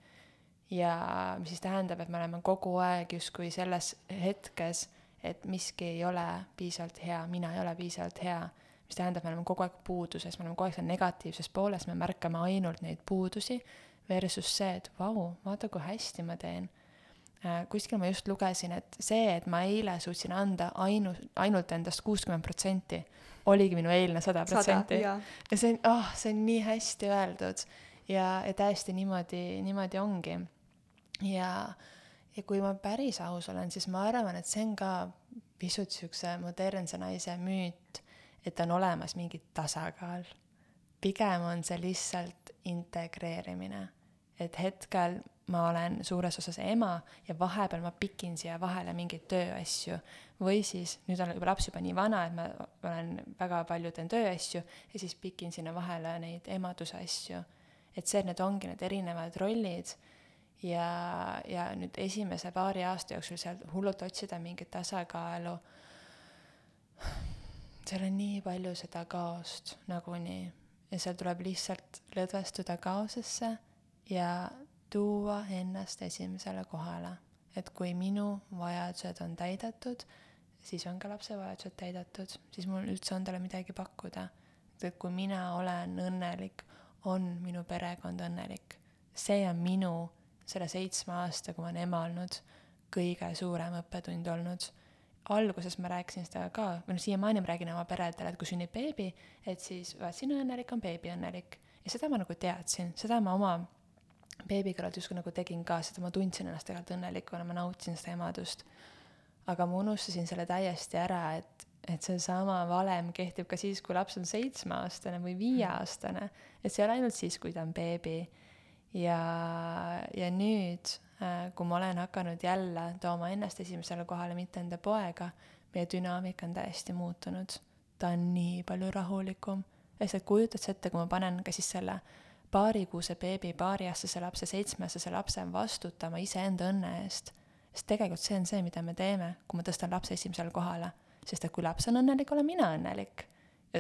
ja mis siis tähendab, et me oleme kogu aeg justkui selles hetkes, et miski ei ole piisavalt hea, mina ei ole piisavalt hea, mis tähendab, me oleme kogu aeg puuduses, me oleme kogu aeg seal negatiivses pooles, me märkame ainult neid puudusi, versus see, et vau, vaata, kui hästi ma teen Äh, kuskil ma just lugesin, et see, et ma eile suutsin anda ainu-, ainult endast kuuskümmend protsenti, oligi minu eilne sada protsenti. ja see on, oh, see on nii hästi öeldud ja, ja täiesti niimoodi, niimoodi ongi. ja, ja kui ma päris aus olen, siis ma arvan, et see on ka pisut siukse modernse naise müüt, et on olemas mingi tasakaal. pigem on see lihtsalt integreerimine, et hetkel ma olen suures osas ema ja vahepeal ma pikin siia vahele mingeid tööasju. või siis, nüüd on juba laps juba nii vana, et ma olen väga palju teen tööasju ja siis pikin sinna vahele neid emaduse asju. et see, need ongi need erinevad rollid ja, ja nüüd esimese paari aasta jooksul sealt hullult otsida mingit tasakaalu. Seal on nii palju seda kaost nagunii ja seal tuleb lihtsalt lõdvestuda kaosesse ja tuua ennast esimesele kohale. et kui minu vajadused on täidetud, siis on ka lapse vajadused täidetud, siis mul üldse on talle midagi pakkuda. et kui mina olen õnnelik, on minu perekond õnnelik. see on minu selle seitsme aasta, kui ma olen ema olnud, kõige suurem õppetund olnud. Alguses ma rääkisin seda ka, või noh, siiamaani ma räägin oma peredele, et kui sünnib beebi, et siis vaat sinu õnnelik on beebi õnnelik. ja seda ma nagu teadsin, seda ma oma beebi kõrvalt justkui nagu tegin ka seda, ma tundsin ennast tegelikult õnnelikuna, ma nautisin seda emadust. aga ma unustasin selle täiesti ära, et, et seesama valem kehtib ka siis, kui laps on seitsmeaastane või viieaastane. et see ei ole ainult siis, kui ta on beebi. ja, ja nüüd, kui ma olen hakanud jälle tooma ennast esimesele kohale, mitte enda poega, meie dünaamika on täiesti muutunud. ta on nii palju rahulikum. lihtsalt kujutad sa ette, kui ma panen ka siis selle paarikuuse beebi, paariaastase lapse, seitsmeaastase lapse vastutama iseenda õnne eest. sest tegelikult see on see, mida me teeme, kui ma tõstan lapse esimesele kohale. sest et kui laps on õnnelik, olen mina õnnelik.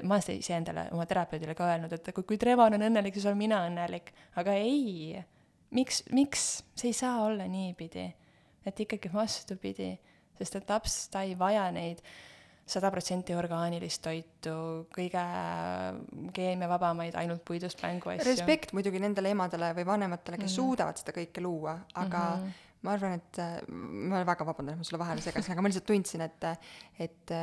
ma olen iseendale, oma terapeudile ka öelnud, et kui, kui Trevon on õnnelik, siis olen mina õnnelik. aga ei, miks, miks, see ei saa olla niipidi. et ikkagi vastupidi, sest et laps, ta ei vaja neid sada protsenti orgaanilist toitu, kõige keemiavabamaid, ainult puidust mänguasju. respekt muidugi nendele emadele või vanematele, kes mm -hmm. suudavad seda kõike luua, aga mm -hmm. ma arvan, et ma väga vabandan, et ma sulle vahele segasin, aga ma lihtsalt tundsin, et, et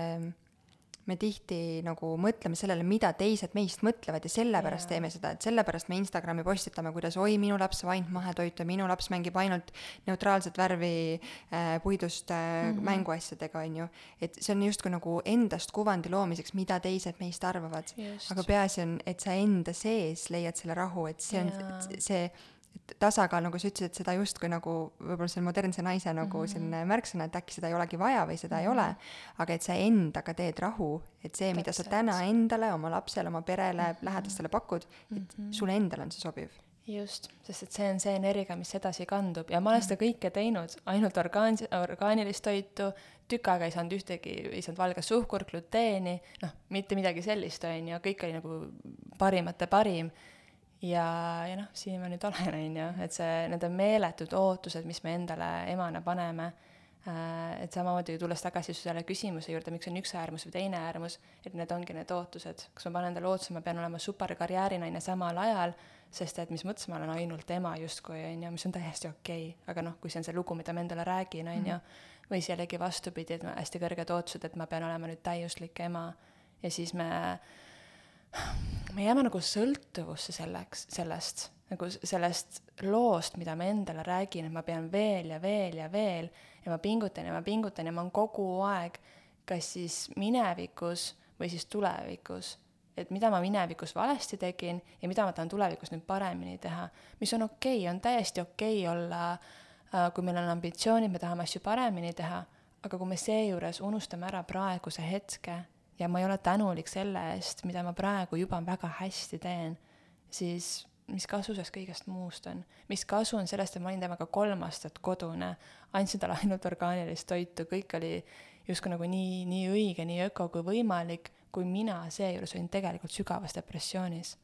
me tihti nagu mõtleme sellele, mida teised meist mõtlevad ja sellepärast yeah. teeme seda, et sellepärast me Instagrami postitame, kuidas oi, minu laps saab ainult mahetoitu ja minu laps mängib ainult neutraalset värvi äh, puidust äh, mm -hmm. mänguasjadega, on ju. et see on justkui nagu endast kuvandi loomiseks, mida teised meist arvavad. aga peaasi on, et sa enda sees leiad selle rahu, et see on yeah. see tasakaal, nagu sa ütlesid, et seda justkui nagu võib-olla see modernse naise nagu mm -hmm. selline märksõna, et äkki seda ei olegi vaja või seda mm -hmm. ei ole, mhm. aga et sa endaga teed rahu, et see, mida sa täna endale, oma lapsele, oma perele mm, -hmm. lähedastele pakud, et mm -hmm. sulle endale on see sobiv just, sest et see on see energia, mis edasi kandub ja ma olen seda kõike teinud, ainult orgaan-, orgaanilist toitu, tükk aega ei saanud ühtegi, ei saanud valget suhkur, gluteeni, noh, mitte midagi sellist, on ju, kõik oli nagu parimate parim ja, ja noh, siin ma nüüd olen, on ju, et see, need on meeletud ootused, mis me endale emana paneme äh,. et samamoodi tulles tagasi selle küsimuse juurde, miks on üks äärmus või teine äärmus, et need ongi need ootused, kas ma panen endale ootuse, ma pean olema superkarjäärinaine samal ajal, sest et mis mõttes ma olen ainult ema justkui, on ju, mis on täiesti okei okay., aga noh, kui see on see lugu, mida ma endale räägin, on ju, mhm. või siis jällegi vastupidi, et hästi kõrged ootused, et ma pean olema nüüd täiuslik ema ja siis me me jääme nagu sõltuvusse selleks, sellest, nagu sellest loost, mida ma endale räägin, et ma pean veel ja veel ja veel ja ma pingutan ja ma pingutan ja ma olen kogu aeg kas siis minevikus või siis tulevikus. et mida ma minevikus valesti tegin ja mida ma tahan tulevikus nüüd paremini teha, mis on okei okay,, on täiesti okei okay olla, äh, kui meil on ambitsioonid, me tahame asju paremini teha, aga kui me seejuures unustame ära praeguse hetke ja ma ei ole tänulik selle eest, mida ma praegu juba väga hästi teen, siis mis kasu sellest kõigest muust on? mis kasu on sellest, et ma olin temaga kolm aastat kodune, andsin talle ainult orgaanilist toitu, kõik oli justkui nagu nii, nii õige, nii öko kui võimalik, kui mina seejuures olin tegelikult sügavas depressioonis.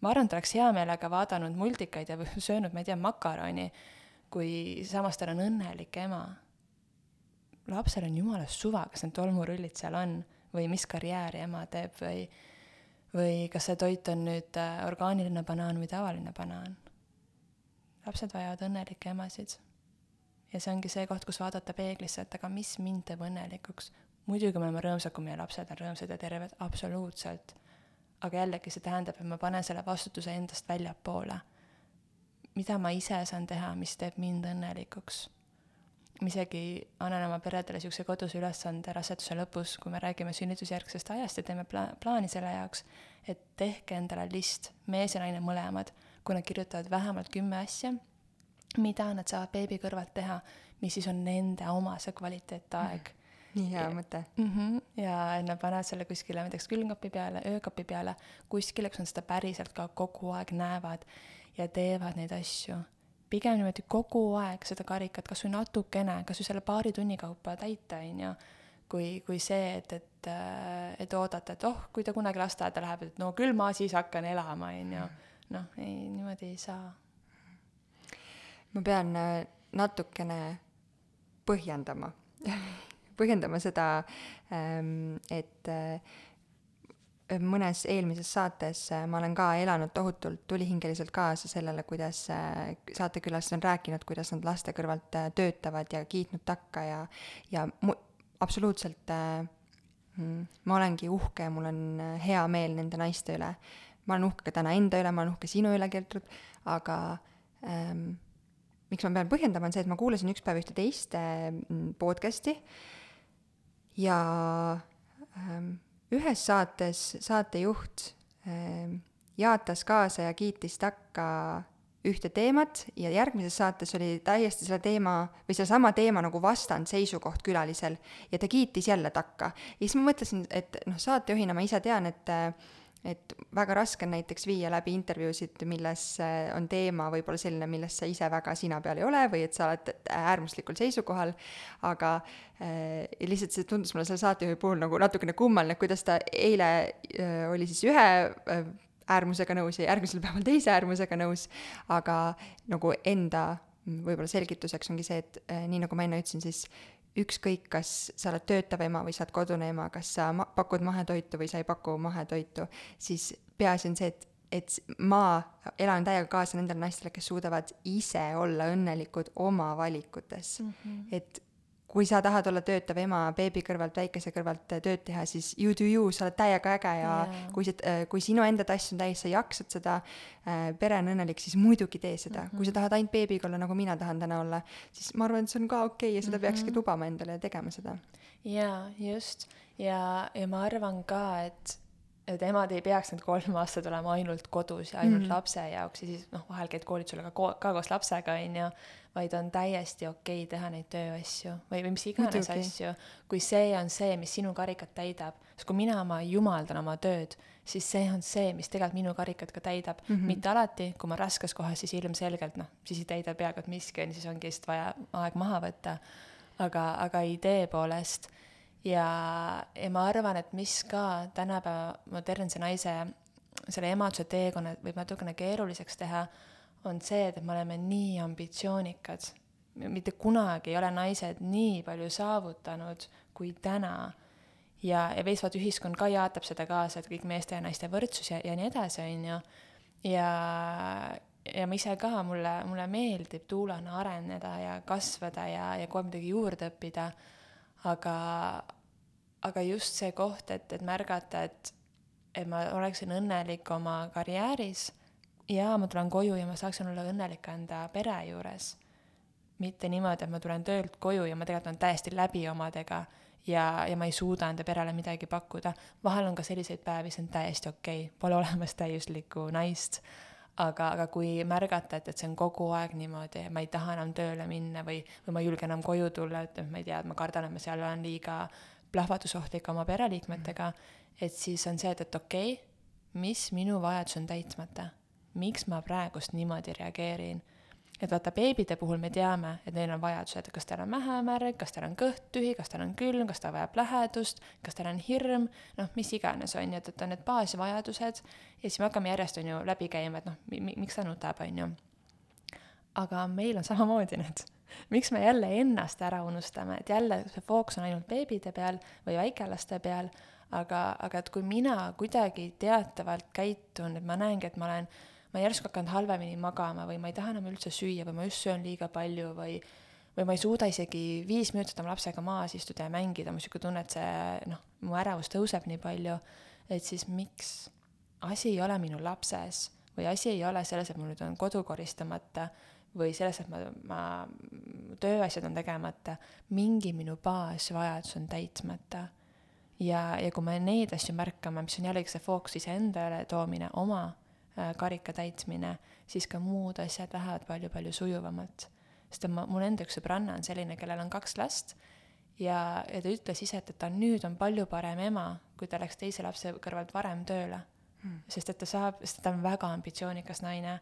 ma arvan, et oleks hea meelega vaadanud multikaid ja (laughs) söönud, ma ei tea, makaroni, kui samas tal on õnnelik ema. lapsel on jumala suva, kas need tolmurullid seal on või mis karjääri ema teeb või või kas see toit on nüüd äh, orgaaniline banaan või tavaline banaan. lapsed vajavad õnnelikke emasid. ja see ongi see koht, kus vaadata peeglisse, et aga mis mind teeb õnnelikuks. muidugi me oleme rõõmsad, kui meie lapsed on rõõmsad ja terved, absoluutselt. aga jällegi see tähendab, et ma panen selle vastutuse endast väljapoole. mida ma ise saan teha, mis teeb mind õnnelikuks ma isegi annan oma peredele niisuguse koduse ülesande raseduse lõpus, kui me räägime sünnitusjärgsest ajast ja teeme pla-, plaani selle jaoks, et tehke endale list, mees ja naine mõlemad, kui nad kirjutavad vähemalt kümme asja, mida nad saavad beebi kõrvalt teha, mis siis on nende oma see kvaliteetaeg mm nii hea mõte mm. -hmm. ja et nad panevad selle kuskile näiteks külmkapi peale, öökapi peale, kuskile, kus nad seda päriselt ka kogu aeg näevad ja teevad neid asju pigem niimoodi kogu aeg seda karikat kas või natukene, kas või selle paari tunni kaupa täita, on ju, kui, kui see, et, et, et oodata, et oh, kui ta kunagi lasteaeda läheb, et no küll ma siis hakkan elama, on ju. noh, ei, niimoodi ei saa. ma pean äh, natukene põhjendama (laughs) põhjendama seda, ähm, et äh, mõnes eelmises saates äh, ma olen ka elanud tohutult tulihingeliselt kaasa sellele, kuidas äh, saatekülalised on rääkinud, kuidas nad laste kõrvalt äh, töötavad ja kiitnud takka ja, ja mu-, absoluutselt mm, ma olengi uhke ja mul on hea meel nende naiste üle. ma olen uhke ka täna enda üle, ma olen uhke sinu üle, Gertrud, aga ähm, miks ma pean põhjendama, on see, et ma kuulasin üks päev ühte teist podcast'i ja ähm, ühes saates saatejuht äh, jaatas kaasa ja kiitis takka ühte teemat ja järgmises saates oli täiesti selle teema või sellesama teema nagu vastand seisukoht külalisel ja ta kiitis jälle takka. ja siis ma mõtlesin, et noh, saatejuhina ma ise tean, et et väga raske on näiteks viia läbi intervjuusid, milles on teema võib-olla selline, milles sa ise väga sina peal ei ole või et sa oled äärmuslikul seisukohal, aga äh, lihtsalt see tundus mulle selle saatejuhi puhul nagu natukene kummaline, kuidas ta eile äh, oli siis ühe äh, äärmusega nõus ja järgmisel päeval teise äärmusega nõus, aga nagu enda võib-olla selgituseks ongi see, et äh, nii nagu ma enne ütlesin, siis ükskõik, kas sa oled töötav ema või sa oled kodune ema, kas sa ma-, pakud mahetoitu või sa ei paku mahetoitu, siis peaasi on see, et et ma elan täiega kaasa nendele naistele, kes suudavad ise olla õnnelikud oma valikutes mm. -hmm. et kui sa tahad olla töötav ema beebi kõrvalt, väikese kõrvalt tööd teha, siis you do you, sa oled täiega äge ja yeah. kui see, äh, kui sinu enda tass on täis, sa jaksad seda äh,, pere on õnnelik, siis muidugi tee seda mm. -hmm. kui sa tahad ainult beebiga olla, nagu mina tahan täna olla, siis ma arvan, et see on ka okei okay ja seda mm -hmm. peakski lubama endale ja tegema seda. jaa, just. ja, ja ma arvan ka, et et emad ei peaks need kolm aastat olema ainult kodus ja ainult mm -hmm. lapse jaoks ja siis noh, vahel käid koolitusel ka, ko ka koos lapsega, on ju, vaid on täiesti okei okay teha neid tööasju või, või mis iganes Muidugi. asju, kui see on see, mis sinu karikat täidab. sest kui mina oma jumaldan oma tööd, siis see on see, mis tegelikult minu karikat ka täidab mm. -hmm. mitte alati, kui ma raskes kohas, siis ilmselgelt noh, siis ei täida peaaegu et miski, on ju, siis ongi lihtsalt vaja aeg maha võtta. aga, aga idee poolest ja, ja ma arvan, et mis ka tänapäeva modernse naise selle emaduse teekonna võib natukene keeruliseks teha, on see, et me oleme nii ambitsioonikad. mitte kunagi ei ole naised nii palju saavutanud kui täna. ja, ja veits vaata ühiskond ka jaatab seda kaasa, et kõik meeste ja naiste võrdsus ja, ja nii edasi, on ju. ja, ja ma ise ka, mulle, mulle meeldib tuulana areneda ja kasvada ja, ja kogu aeg midagi juurde õppida aga, aga just see koht, et, et märgata, et, et ma oleksin õnnelik oma karjääris ja ma tulen koju ja ma saaksin olla õnnelik enda pere juures. mitte niimoodi, et ma tulen töölt koju ja ma tegelikult olen täiesti läbi omadega ja, ja ma ei suuda enda perele midagi pakkuda. vahel on ka selliseid päevi, see on täiesti okei okay., pole olemas täiuslikku naist aga, aga kui märgata, et, et see on kogu aeg niimoodi, ma ei taha enam tööle minna või, või ma ei julge enam koju tulla, et ma ei tea, et ma kardan, et ma seal olen liiga plahvatusohtlik oma pereliikmetega -hmm. et siis on see, et, et okei okay,, mis minu vajadus on täitmata, miks ma praegust niimoodi reageerin et vaata, beebide puhul me teame, et neil on vajadused, kas tal on mähemärg, kas tal on kõht tühi, kas tal on külm, kas ta vajab lähedust, kas tal on hirm, noh, mis iganes, on ju, et, et on need baasvajadused. Ja siis me hakkame järjest, on ju, läbi käima, et noh mi,, miks ta nutab, on ju. aga meil on samamoodi need miks me jälle ennast ära unustame, et jälle see fookus on ainult beebide peal või väikelaste peal, aga, aga et kui mina kuidagi teatavalt käitun, et ma näengi, et ma olen ma järsku hakanud halvemini magama või ma ei taha enam üldse süüa või ma just söön liiga palju või või ma ei suuda isegi viis minutit oma lapsega maas istuda ja mängida, mul niisugune tunne, et see noh, mu ärevus tõuseb nii palju, et siis miks? asi ei ole minu lapses või asi ei ole selles, et mul nüüd on kodu koristamata või selles, et ma, ma, tööasjad on tegemata, mingi minu baasvajadus on täitmata. ja, ja kui me neid asju märkame, mis on jällegi see fookus iseendale toomine, oma karika täitmine, siis ka muud asjad lähevad palju-palju sujuvamalt. sest et ma, mul enda üks sõbranna on selline, kellel on kaks last ja, ja ta ütles ise, et, et ta nüüd on palju parem ema, kui ta läks teise lapse kõrvalt varem tööle hmm.. sest et ta saab, sest ta on väga ambitsioonikas naine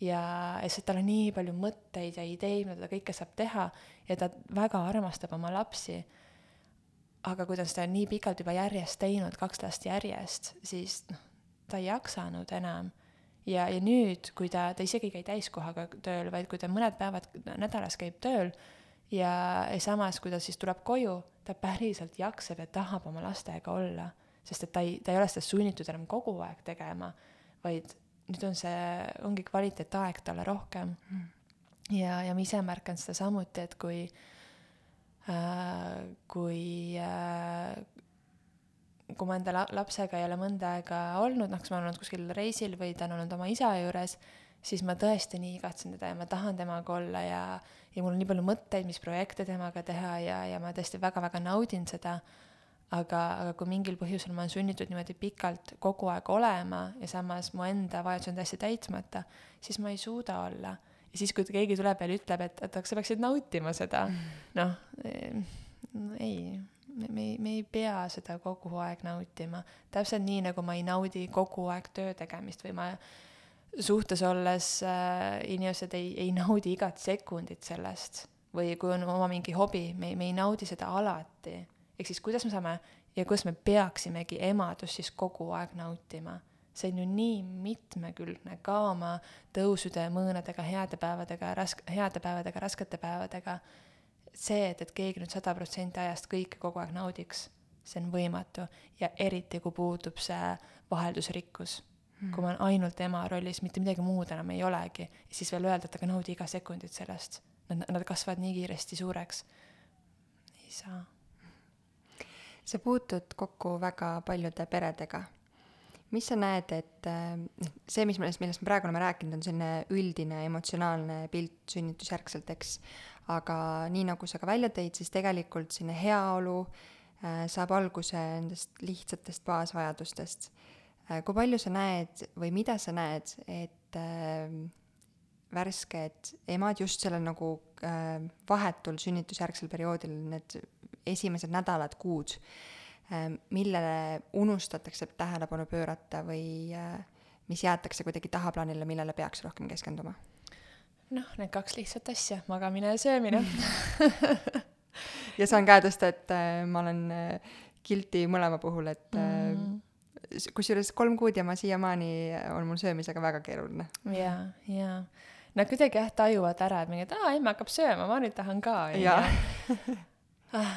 ja, ja sest tal on nii palju mõtteid ja ideid, mida ta kõike saab teha ja ta väga armastab oma lapsi. aga kui ta on seda nii pikalt juba järjest teinud, kaks last järjest, siis noh, ta ei jaksanud enam ja, ja nüüd, kui ta, ta isegi ei käi täiskohaga tööl, vaid kui ta mõned päevad nädalas käib tööl ja, ja samas, kui ta siis tuleb koju, ta päriselt jaksab ja tahab oma lastega olla, sest et ta ei, ta ei ole seda sunnitud enam kogu aeg tegema, vaid nüüd on see, ongi kvaliteetaeg talle rohkem. Mm.. ja, ja ma ise märkan seda samuti, et kui äh,, kui äh, kui ma enda la-, lapsega ei ole mõnda aega olnud, noh, kas ma olen olnud kuskil reisil või ta on olnud oma isa juures, siis ma tõesti nii igatsen teda ja ma tahan temaga olla ja, ja mul on nii palju mõtteid, mis projekte temaga teha ja, ja ma tõesti väga-väga naudin seda. aga, aga kui mingil põhjusel ma olen sunnitud niimoodi pikalt kogu aeg olema ja samas mu enda vajadus on täiesti täitmata, siis ma ei suuda olla. ja siis, kui keegi tuleb ja ütleb, et, et sa peaksid nautima seda, noh, ei me, me me ei pea seda kogu aeg nautima. täpselt nii, nagu ma ei naudi kogu aeg töö tegemist või ma suhtes olles äh, inimesed ei, ei naudi igat sekundit sellest. või kui on oma mingi hobi, me, me ei naudi seda alati. ehk siis kuidas me saame ja kuidas me peaksimegi emadust siis kogu aeg nautima see on ju nii mitmekülgne ka oma tõusude ja mõõnadega, heade päevadega, rask-, heade päevadega, raskete päevadega see, et, et keegi nüüd sada protsenti ajast kõike kogu aeg naudiks, see on võimatu ja eriti, kui puudub see vaheldusrikkus mm.. kui ma olen ainult ema rollis, mitte midagi muud enam ei olegi, siis veel öelda, et aga naudi iga sekundit sellest. Nad, nad kasvavad nii kiiresti suureks. ei saa. sa puutud kokku väga paljude peredega. Mis sa näed, et äh, see, mis millest, millest me praegu oleme rääkinud, on selline üldine emotsionaalne pilt sünnitusjärgselt, eks aga nii, nagu sa ka välja tõid, siis tegelikult selline heaolu äh, saab alguse nendest lihtsatest baasvajadustest äh,. kui palju sa näed või mida sa näed, et värsked emad just sellel nagu vahetul sünnitusjärgsel perioodil, need esimesed nädalad, kuud millele unustatakse tähelepanu pöörata või äh, mis jäetakse kuidagi tahaplaanile, millele peaks rohkem keskenduma noh, need kaks lihtsat asja, magamine ja söömine (laughs) (laughs) ja saan käe tõsta, et äh, ma olen äh, guilty mõlema puhul, et mm. kusjuures kolm kuud ja ma siiamaani on mul söömisega väga keeruline. jaa, jaa. Nad kuidagi jah tajuvad ära, et mingi, et aa, emme hakkab sööma, ma nüüd tahan ka, onju. jaa ah,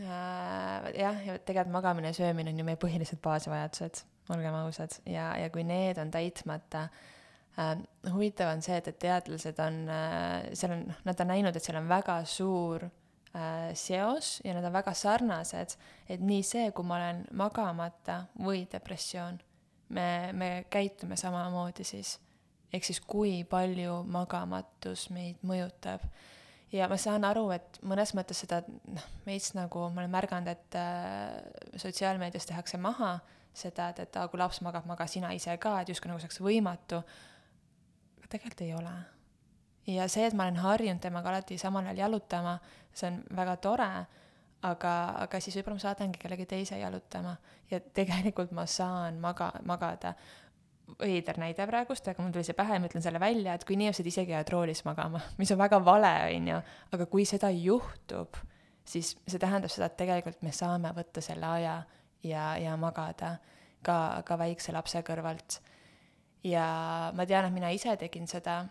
jah, ja tegelikult magamine ja söömine on ju meie põhilised baasvajadused, olgem ausad, ja, ja kui need on täitmata äh,, äh, huvitav on see, et, et teadlased on äh,, seal on, nad on näinud, et seal on väga suur äh, seos ja nad on väga sarnased, et nii see, kui ma olen magamata või depressioon, me, me käitume samamoodi siis. ehk siis, kui palju magamatus meid mõjutab. Ja ma saan aru, et mõnes mõttes seda noh, veits nagu ma olen märganud, et äh, sotsiaalmeedias tehakse maha seda, et, et aa, kui laps magab, maga sina ise ka, et justkui nagu see oleks võimatu. aga tegelikult ei ole. ja see, et ma olen harjunud temaga alati samal ajal jalutama, see on väga tore, aga, aga siis võib-olla ma saadangi kellegi teise jalutama ja tegelikult ma saan maga, magada veider näide praegust, aga mul tuli see pähe ja ma ütlen selle välja, et kui inimesed isegi jäävad roolis magama, (laughs) mis on väga vale, on ju, aga kui seda juhtub, siis see tähendab seda, et tegelikult me saame võtta selle aja ja, ja magada ka, ka väikse lapse kõrvalt. ja ma tean, et mina ise tegin seda,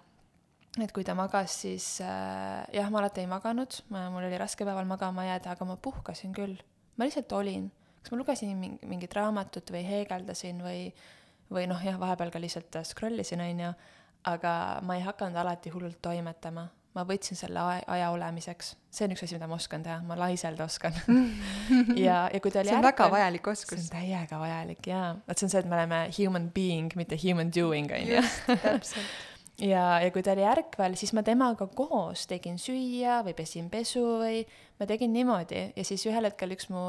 et kui ta magas, siis äh, jah, ma alati ei maganud, mul oli raske päeval magama jääda, aga ma puhkasin küll. ma lihtsalt olin, kas ma lugesin mingi, mingit raamatut või heegeldasin või või noh, jah, vahepeal ka lihtsalt scroll isin, on ju, aga ma ei hakanud alati hullult toimetama. ma võtsin selle aja olemiseks, see on üks asi, mida ma oskan teha, ma laiselda oskan (laughs) ja, ja kui ta oli see on ärkvel, väga vajalik oskus. see on täiega vajalik jaa, vot see on see, et me oleme human being, mitte human doing, on ju. (laughs) täpselt ja, ja kui ta oli ärkvel, siis ma temaga koos tegin süüa või pesin pesu või ma tegin niimoodi ja siis ühel hetkel üks mu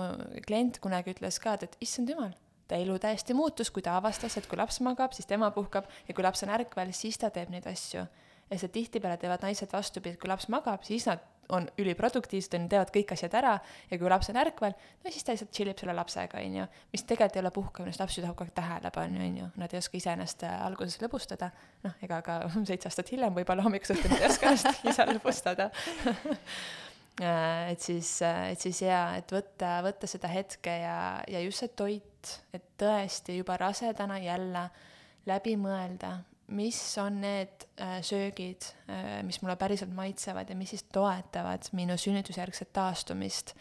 klient kunagi ütles ka, et, et issand jumal, ta elu täiesti muutus, kui ta avastas, et kui laps magab, siis tema puhkab ja kui laps on ärkvel, siis ta teeb neid asju. ja see tihtipeale teevad naised vastupidi, et kui laps magab, siis nad on üliproduktiivsed, on ju, teevad kõik asjad ära ja kui laps on ärkvel, no siis ta lihtsalt tšillib selle lapsega, on ju. mis tegelikult ei ole puhkamine, sest laps ju tahab kogu aeg tähelepanu, on ju, nad ei oska ise ennast äh, alguses lõbustada. noh, ega ka (laughs) seitse aastat hiljem võib-olla hommikuti nad ei oska ennast (laughs) ise lõbustada (laughs) äh, et siis, äh, et siis jaa, et võtta, võtta seda hetke ja, ja just see toit et, et tõesti juba rasedana jälle läbi mõelda, mis on need äh, söögid äh,, mis mulle päriselt maitsevad ja mis siis toetavad minu sünnitusjärgset taastumist.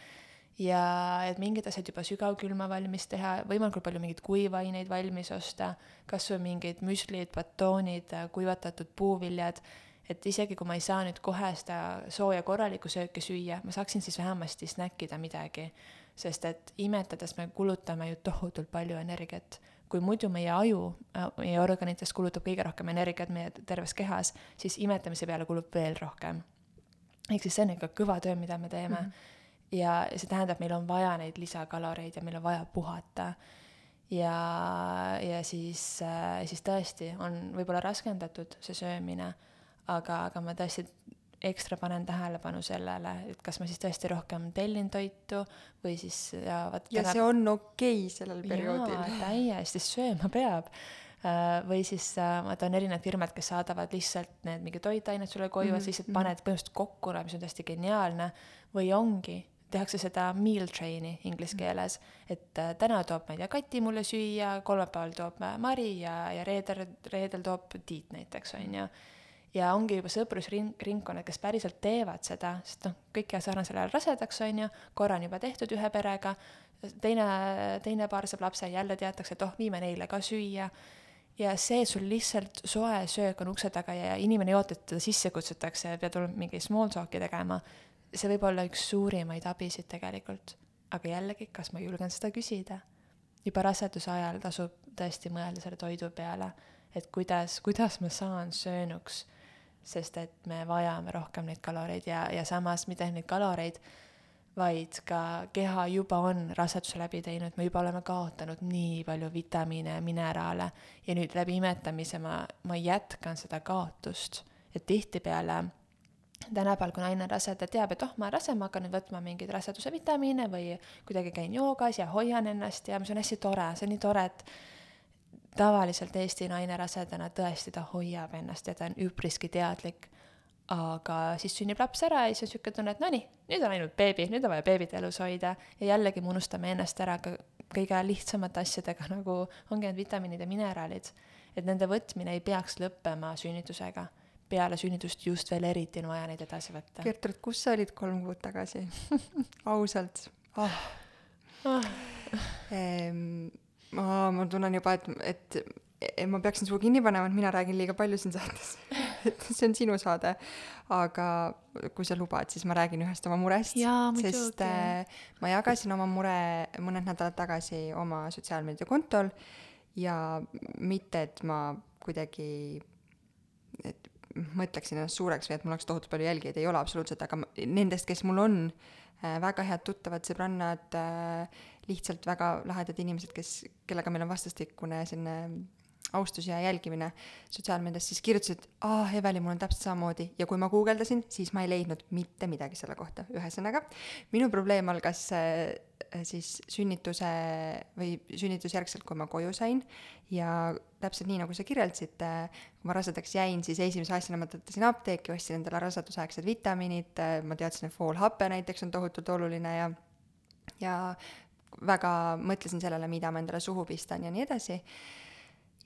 ja et mingid asjad juba sügavkülma valmis teha, võimalikult palju mingeid kuivaineid valmis osta, kas või mingid müslid, batoonid, äh, kuivatatud puuviljad, et isegi kui ma ei saa nüüd kohe seda sooja korralikku sööki süüa, ma saaksin siis vähemasti snäkkida midagi sest et imetades me kulutame ju tohutult palju energiat. kui muidu meie aju, meie organites kulutab kõige rohkem energiat meie terves kehas, siis imetamise peale kulub veel rohkem. ehk siis see on ikka kõva töö, mida me teeme mm. -hmm. ja see tähendab, meil on vaja neid lisakaloreid ja meil on vaja puhata ja, ja siis, siis tõesti on võib-olla raskendatud see söömine, aga, aga ma tõesti ekstra panen tähelepanu sellele, et kas ma siis tõesti rohkem tellin toitu või siis ja vot ja täna... see on okei okay sellel perioodil. täiesti, sööma peab äh, või siis äh, vaata on erinevad firmad, kes saadavad lihtsalt need mingi toitained sulle koju mm, -hmm. siis lihtsalt paned põhimõtteliselt kokku, mis on täiesti geniaalne, või ongi, tehakse seda meal train'i inglise mhm. keeles, et äh, täna toob, ma ei tea, Kati mulle süüa, kolmapäeval toob Mari ja, ja reedel, reedel toob Tiit näiteks, on ju ja ongi juba sõprusringkonnad, kes päriselt teevad seda, sest noh, kõik jäävad sarnasel ajal rasedaks, on ju, korra on juba tehtud ühe perega, teine, teine paar saab lapse, jälle teatakse, et oh, viime neile ka süüa. ja see, sul lihtsalt soe söök on ukse taga ja inimene ei oota, et teda sisse kutsutakse ja pead olema mingi small talk'i tegema, see võib olla üks suurimaid abisid tegelikult. aga jällegi, kas ma julgen seda küsida? juba raseduse ajal tasub tõesti mõelda selle toidu peale, et kuidas, kuidas ma saan söönuks sest et me vajame rohkem neid kaloreid ja, ja samas mitte ainult neid kaloreid, vaid ka keha juba on raseduse läbi teinud, me juba oleme kaotanud nii palju vitamiine mineraale. Ja nüüd läbi imetamise ma, ma jätkan seda kaotust, et tihtipeale tänapäeval, kui naine on rase, ta teab, et oh, ma olen rase, ma hakkan nüüd võtma mingeid raseduse vitamiine või kuidagi käin joogas ja hoian ennast ja see on hästi tore, see on nii tore, et tavaliselt Eesti naine rasedana tõesti ta hoiab ennast ja ta on üpriski teadlik. aga siis sünnib laps ära ja siis on sihuke tunne, et no nii, nüüd on ainult beebi, nüüd on vaja beebit elus hoida ja jällegi me unustame ennast ära ka kõige lihtsamate asjadega, (laughs) nagu ongi need vitamiinid ja mineraalid. et nende võtmine ei peaks lõppema sünnitusega. peale sünnitust just veel eriti on vaja neid edasi võtta. Gertrud, kus sa olid kolm kuud tagasi (laughs) ausalt oh. oh. Ehm, ma, tunnen juba, et, et, ma peaksin suu kinni panema, et mina räägin liiga palju siin saates (laughs) et see on sinu saade. aga kui sa lubad, siis ma räägin ühest oma murest. sest äh, ma jagasin oma mure mõned nädalad tagasi oma sotsiaalmeediakontol ja mitte, et ma kuidagi, et mõtleksin ennast suureks või et mul oleks tohutult palju jälgijaid, ei ole absoluutselt, aga nendest, kes mul on äh, väga head tuttavad, sõbrannad äh,, lihtsalt väga lahedad inimesed, kes, kellega meil on vastastikune selline austus ja jälgimine sotsiaalmeedias, siis kirjutasid, aa, Eveli, mul on täpselt samamoodi ja kui ma guugeldasin, siis ma ei leidnud mitte midagi selle kohta. ühesõnaga, minu probleem algas äh, siis sünnituse või sünnitusjärgselt, kui ma koju sain ja täpselt nii, nagu sa kirjeldasid, kui ma rasedaks jäin, siis esimese asjana ma tõttasin apteeki, ostsin endale rasedusaegsed vitamiinid, ma teadsin, et foolhappe näiteks on tohutult oluline ja ja väga mõtlesin sellele, mida ma endale suhu pistan ja nii edasi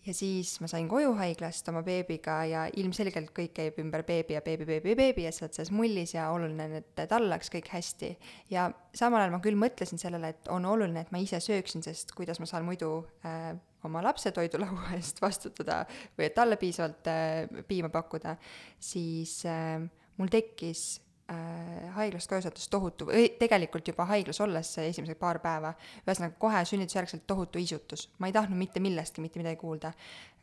ja siis ma sain koju haiglast oma beebiga ja ilmselgelt kõik käib ümber beebi ja beebi, beebi, beebi ja sa oled selles mullis ja oluline on, et tal oleks kõik hästi. ja samal ajal ma küll mõtlesin sellele, et on oluline, et ma ise sööksin, sest kuidas ma saan muidu äh, oma lapse toidulaua (laughs) eest vastutada või et talle piisavalt äh, piima pakkuda, siis äh, mul tekkis äh, haiglast koju saates tohutu, tegelikult juba haiglas olles esimesed paar päeva, ühesõnaga kohe sünnitusjärgselt tohutu isutus. ma ei tahtnud mitte millestki mitte midagi kuulda.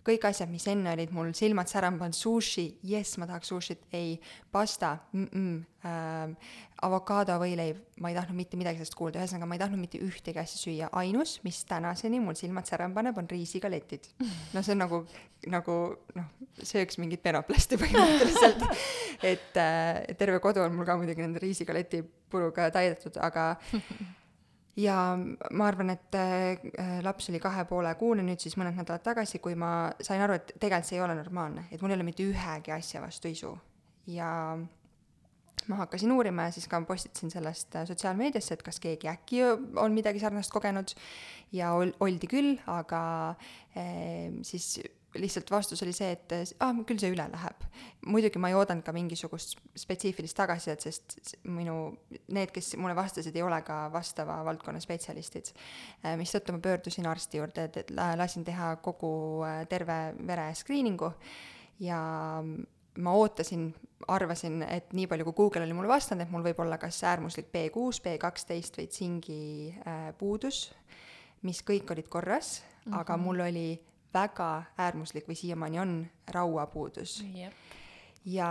Kõik asjad, mis enne olid mul silmad särama pannud, sushi, jess, ma tahaks sushit, ei, pasta mm, -mm, äh, avokaadovõileib, ma ei tahtnud mitte midagi sellest kuulda, ühesõnaga ma ei tahtnud mitte ühtegi asja süüa, ainus, mis tänaseni mul silmad särama paneb, on riisigaletid. no see on nagu, nagu noh, sööks mingit penoplasti (laughs) põhimõtteliselt. Et äh, terve kodu on mul ka muidugi nende riisigaleti puruga täidetud, aga (laughs) ja ma arvan, et äh, laps oli kahe poole kuune nüüd siis mõned nädalad tagasi, kui ma sain aru, et tegelikult see ei ole normaalne, et mul ei ole mitte ühegi asja vastu isu. Ja ma hakkasin uurima ja siis ka postitasin sellest äh, sotsiaalmeediasse, et kas keegi äkki on midagi sarnast kogenud. Ja ol-, oldi küll, aga eh, siis lihtsalt vastus oli see, et ah, küll see üle läheb. muidugi ma ei oodanud ka mingisugust spetsiifilist tagasisidet, sest minu, need, kes mulle vastasid, ei ole ka vastava valdkonna spetsialistid. mistõttu ma pöördusin arsti juurde, et lasin teha kogu terve vere screening'u ja ma ootasin, arvasin, et nii palju, kui Google oli mulle vastanud, et mul võib olla kas äärmuslik B6, B12 või tsingi äh, puudus, mis kõik olid korras mm, -hmm. aga mul oli väga äärmuslik või siiamaani on rauapuudus. Yep.. ja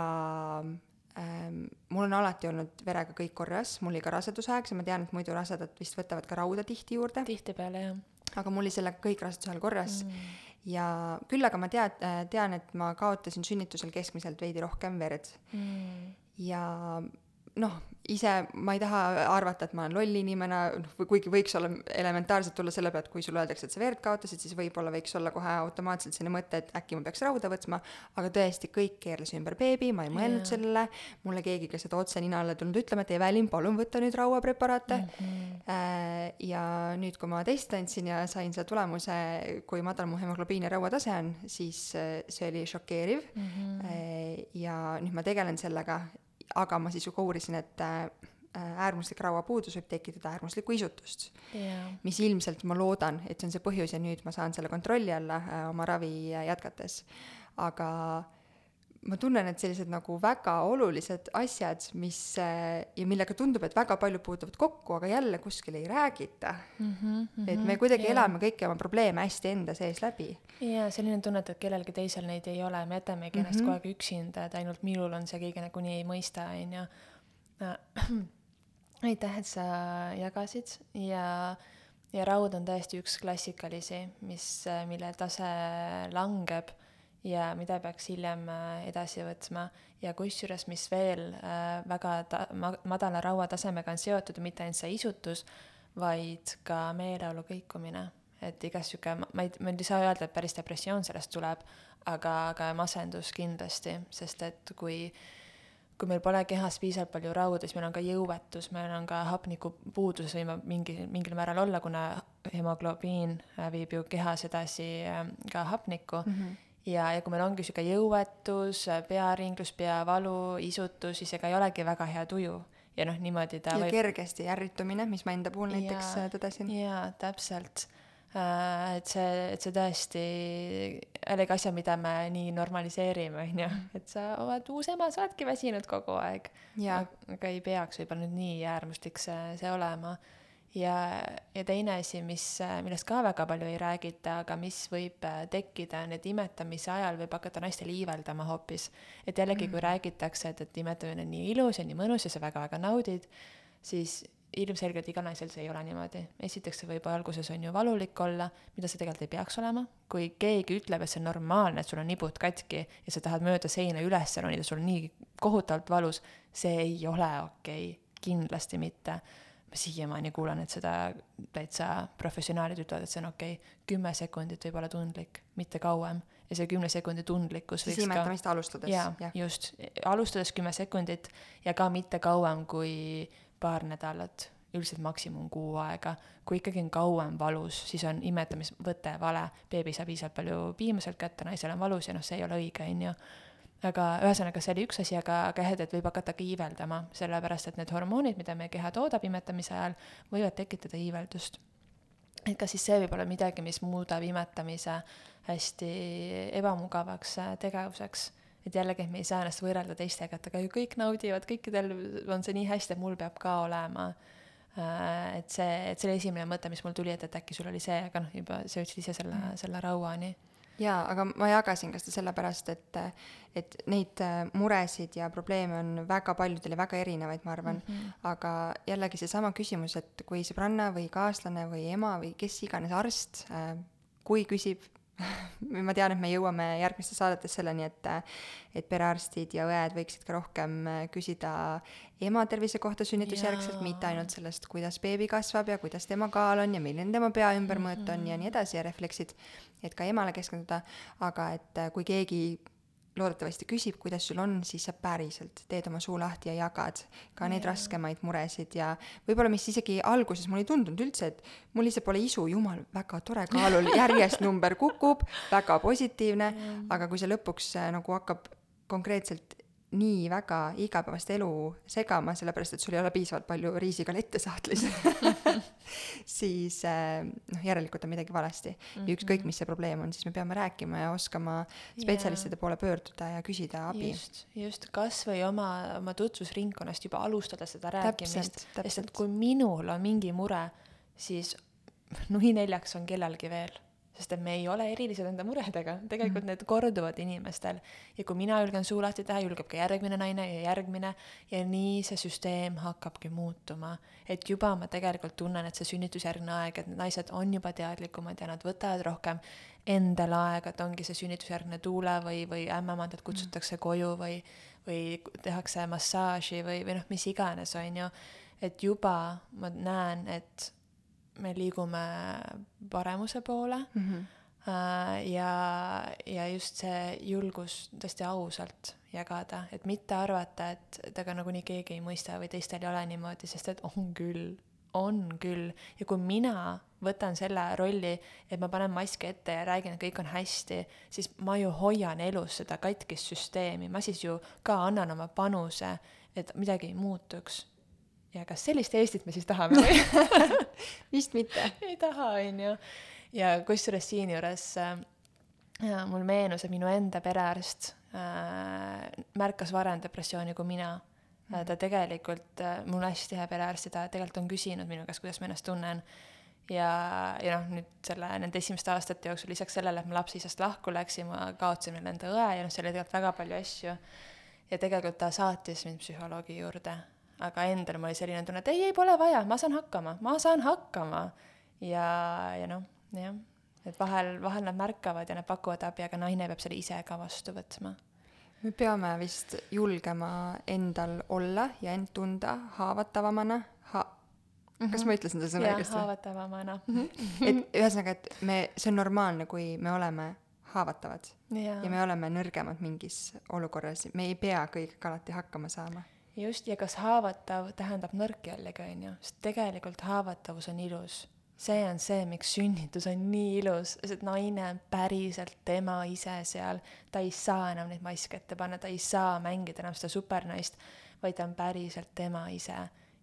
ähm, mul on alati olnud verega kõik korras, mul oli ka rasedusaeg, ma tean, et muidu rasedad vist võtavad ka rauda tihti juurde. tihtipeale, jah. aga mul oli sellega kõik raseduse ajal korras. Mm. Ja küll aga ma tead, tean, et ma kaotasin sünnitusel keskmiselt veidi rohkem verd. Mm.. ja noh, ise ma ei taha arvata, et ma olen loll inimene, noh, kuigi võiks olla elementaarselt tulla selle pealt, kui sulle öeldakse, et sa verd kaotasid, siis võib-olla võiks olla kohe automaatselt selline mõte, et äkki ma peaks rauda võtma, aga tõesti, kõik keerles ümber beebi, ma ei mõelnud yeah. sellele, mulle keegi ka seda otse nina alla tulnud ütlema, et Evelin, palun võta nüüd rauapreparaate mm. -hmm. ja nüüd, kui ma testi andsin ja sain selle tulemuse, kui madal mu hemoglobiin ja rauatase on, siis äh, see oli šokeeriv mm. -hmm. ja nüüd ma tegelen sellega aga ma siis ka uurisin, et äh, äärmuslik rauapuudus võib tekitada äärmuslikku isutust yeah.. mis ilmselt ma loodan, et see on see põhjus ja nüüd ma saan selle kontrolli alla äh, oma ravi jätkates. aga ma tunnen, et sellised nagu väga olulised asjad, mis äh, ja millega tundub, et väga palju puutuvad kokku, aga jälle kuskil ei räägita mm. -hmm, et me kuidagi yeah. elame kõiki oma probleeme hästi enda sees läbi. jaa, selline tunne, et kellelgi teisel neid ei ole, me jätamegi ennast mm -hmm. kogu aeg üksinda, et ainult minul on see keegi nagunii ei mõista, on ju. (clears throat) aitäh, et sa jagasid ja ja raud on tõesti üks klassikalisi, mis, mille tase langeb ja mida peaks hiljem äh, edasi võtma ja kusjuures, mis veel äh, väga ta-, ma-, madala rauatasemega on seotud, mitte ainult see isutus, vaid ka meeleolu kõikumine. et igas sihuke, ma ei, ma ei saa öelda, et päris depressioon sellest tuleb, aga, aga masendus kindlasti, sest et kui kui meil pole kehas piisavalt palju rauda, siis meil on ka jõuetus, meil on ka hapnikupuudus võime mingi, mingil määral olla, kuna hemoglobiin äh, viib ju kehas edasi ka hapnikku mm. -hmm ja, ja kui meil ongi sihuke jõuetus, pearinglus, peavalu, isutus, siis ega ei olegi väga hea tuju. ja noh, niimoodi ta ja võib... kergesti ärritumine, mis ma enda puhul ja, näiteks äh, tõdesin. jaa, täpselt äh,. et see, et see tõesti, jällegi asja, mida me nii normaliseerime, on ju, et sa oled uus ema, sa oledki väsinud kogu aeg. aga ei peaks võib-olla nüüd nii äärmuslik see, see olema ja, ja teine asi, mis, millest ka väga palju ei räägita, aga mis võib äh, tekkida, on, et imetamise ajal võib hakata naistel iiveldama hoopis. et jällegi, kui mm. räägitakse, et, et imetamine on nii ilus ja nii mõnus ja sa väga-väga naudid, siis ilmselgelt igal naisel see ei ole niimoodi. esiteks, see võib alguses on ju valulik olla, mida see tegelikult ei peaks olema. kui keegi ütleb, et see on normaalne, et sul on nibud katki ja sa tahad mööda seina üles ronida, sul on nii kohutavalt valus, see ei ole okei okay., kindlasti mitte. Ma siiamaani kuulan, et seda täitsa professionaalid ütlevad, et see on okei okay., kümme sekundit võib olla tundlik, mitte kauem ja see kümne sekundi tundlikkus siis imetamist ka... alustades. jaa ja., just, alustades kümme sekundit ja ka mitte kauem kui paar nädalat, üldiselt maksimum kuu aega. kui ikkagi on kauem valus, siis on imetamisvõte vale, beebi saab piisavalt palju piima sealt kätte, naisel on valus ja noh, see ei ole õige, on ju aga ühesõnaga, see oli üks asi, aga ka ehedat võib hakata ka iiveldama, sellepärast et need hormoonid, mida meie keha toodab imetamise ajal, võivad tekitada iiveldust. et kas siis see võib olla midagi, mis muudab imetamise hästi ebamugavaks tegevuseks et jällegi, et me ei saa ennast võrrelda teistega, et aga ju kõik naudivad, kõikidel on see nii hästi, et mul peab ka olema. Äh, et see, et see oli esimene mõte, mis mul tuli, et, et äkki sul oli see, aga noh, juba sa jõudsid ise selle mm., selle rauani jaa, aga ma jagasin ka seda sellepärast, et, et neid äh, muresid ja probleeme on väga paljudel ja väga erinevaid, ma arvan mm. -hmm. aga jällegi seesama küsimus, et kui sõbranna või kaaslane või ema või kes iganes arst, äh, kui küsib (laughs) ma tean, et me jõuame järgmistes saadetes selleni, et et perearstid ja õed võiksid ka rohkem küsida ema tervise kohta sünnitusjärgselt, mitte ainult sellest, kuidas beebi kasvab ja kuidas tema kaal on ja milline tema pea ümbermõõt on mm -hmm. ja nii edasi ja refleksid, et ka emale keskenduda, aga et kui keegi loodetavasti küsib, kuidas sul on, siis sa päriselt teed oma suu lahti ja jagad ka neid yeah. raskemaid muresid ja võib-olla, mis isegi alguses mul ei tundunud üldse, et mul lihtsalt pole isu, jumal, väga tore, kaalul (laughs) järjest number kukub, väga positiivne yeah., aga kui see lõpuks äh, nagu hakkab konkreetselt nii väga igapäevast elu segama, sellepärast et sul ei ole piisavalt palju riisikalette sahtlis (laughs) (laughs) siis äh, noh, järelikult on midagi valesti mm. -hmm. ja ükskõik, mis see probleem on, siis me peame rääkima ja oskama spetsialistide poole pöörduda ja küsida abi. just, just, kas või oma, oma tutvusringkonnast juba alustada seda rääkimist, sest et kui minul on mingi mure, siis nui neljaks on kellelgi veel sest et me ei ole erilised enda muredega, tegelikult mm. need korduvad inimestel. ja kui mina julgen suu lahti teha, julgeb ka järgmine naine ja järgmine ja nii see süsteem hakkabki muutuma. et juba ma tegelikult tunnen, et see sünnitusjärgne aeg, et naised on juba teadlikumad ja nad võtavad rohkem endale aega, et ongi see sünnitusjärgne tuule või, või ämmaemandad kutsutakse mm. koju või, või tehakse massaaži või, või noh, mis iganes, on ju. et juba ma näen, et me liigume paremuse poole mm. -hmm. ja, ja just see julgus tõesti ausalt jagada, et mitte arvata, et, et aga nagunii keegi ei mõista või teistel ei ole niimoodi, sest et on küll, on küll. ja kui mina võtan selle rolli, et ma panen maski ette ja räägin, et kõik on hästi, siis ma ju hoian elus seda katkist süsteemi, ma siis ju ka annan oma panuse, et midagi ei muutuks ja kas sellist Eestit me siis tahame või (laughs) vist mitte. ei taha, on ju. ja kusjuures siinjuures äh, mul meenus, et minu enda perearst äh, märkas varem depressiooni kui mina mm. -hmm. ta tegelikult äh,, mul on hästi hea perearst ja ta tegelikult on küsinud minu käest, kuidas ma ennast tunnen. ja, ja noh, nüüd selle, nende esimeste aastate jooksul lisaks sellele, et ma lapseisast lahku läksin, ma kaotasin veel enda õe ja noh, seal oli tegelikult väga palju asju. ja tegelikult ta saatis mind psühholoogi juurde aga endal mul oli selline tunne, et ei, ei, pole vaja, ma saan hakkama, ma saan hakkama. ja, ja noh, jah, et vahel, vahel nad märkavad ja nad pakuvad abi, aga naine peab selle ise ka vastu võtma. me peame vist julgema endal olla ja end tunda haavatavamana ha-, kas mm -hmm. ma ütlesin seda sõna õigesti? haavatavamana mm. -hmm. et ühesõnaga, et me, see on normaalne, kui me oleme haavatavad ja. ja me oleme nõrgemad mingis olukorras, me ei pea kõigega alati hakkama saama just, ja kas haavatav tähendab nõrk jällegi, on ju, sest tegelikult haavatavus on ilus. see on see, miks sünnitus on nii ilus, sest naine on päriselt tema ise seal, ta ei saa enam neid maske ette panna, ta ei saa mängida enam seda supernaist, vaid ta on päriselt tema ise.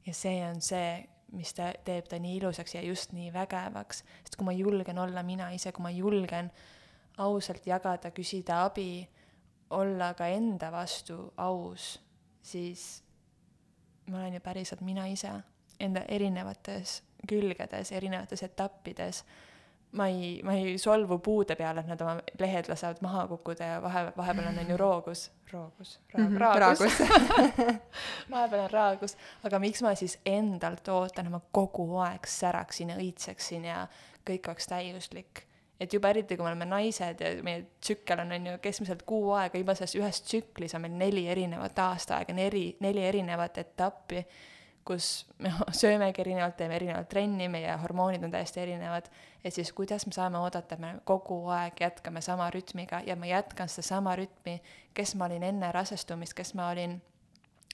ja see on see, mis ta teeb ta nii ilusaks ja just nii vägevaks, sest kui ma julgen olla mina ise, kui ma julgen ausalt jagada, küsida abi, olla ka enda vastu aus siis ma olen ju päriselt mina ise enda erinevates külgedes, erinevates etappides. ma ei, ma ei solvu puude peale, et nad oma lehed lasevad maha kukkuda ja vahe, vahepeal on on ju roogus, roogus, raag, Mhm, raagus, raagus. (laughs) vahepeal on raagus, aga miks ma siis endalt ootan, et ma kogu aeg säraksin ja õitseksin ja kõik oleks täiuslik. Et juba eriti, kui me oleme naised ja meie tsükkel on, on ju keskmiselt kuu aega, juba selles ühes tsüklis on meil neli erinevat aastaaega, neli, neli erinevat etappi, kus me (laughs) söömegi erinevalt, teeme erinevat trenni, meie hormoonid on täiesti erinevad, et siis kuidas me saame oodata, et me kogu aeg jätkame sama rütmiga ja ma jätkan sedasama rütmi, kes ma olin enne rasestumist, kes ma olin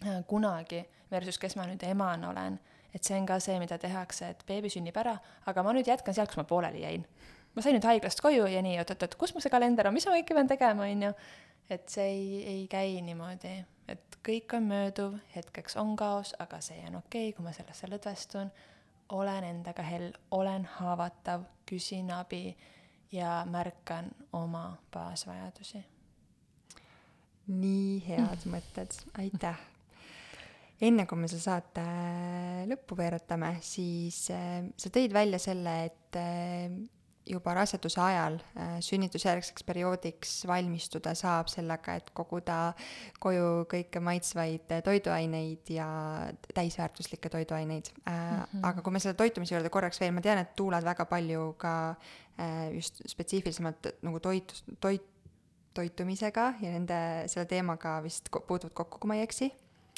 äh, kunagi versus kes ma nüüd emana olen. et see on ka see, mida tehakse, et beebi sünnib ära, aga ma nüüd jätkan sealt, kus ma pooleli jäin. Ma sain nüüd haiglast koju ja nii, oot-oot-oot, kus mu see kalender on, mis ma kõike pean tegema, on ju. et see ei, ei käi niimoodi, et kõik on mööduv, hetkeks on kaos, aga see on okei okay,, kui ma sellesse lõdvestun, olen endaga hell, olen haavatav, küsin abi ja märkan oma baasvajadusi. nii head (laughs) mõtted, aitäh. enne kui me selle saate lõppu veeretame, siis äh, sa tõid välja selle, et äh, juba raseduse ajal äh, sünnitusjärgseks perioodiks valmistuda saab sellega, et koguda koju kõike maitsvaid äh, toiduaineid ja täisväärtuslikke toiduaineid mm. -hmm. aga kui me selle toitumise juurde korraks veel, ma tean, et tuulad väga palju ka just spetsiifilisemalt nagu toit, toit, toitumisega ja nende, selle teemaga vist puutuvad kokku, kui ma ei eksi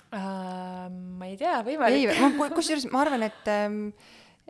Uh, ma ei tea, võimalik. ma kusjuures ma arvan, et ähm,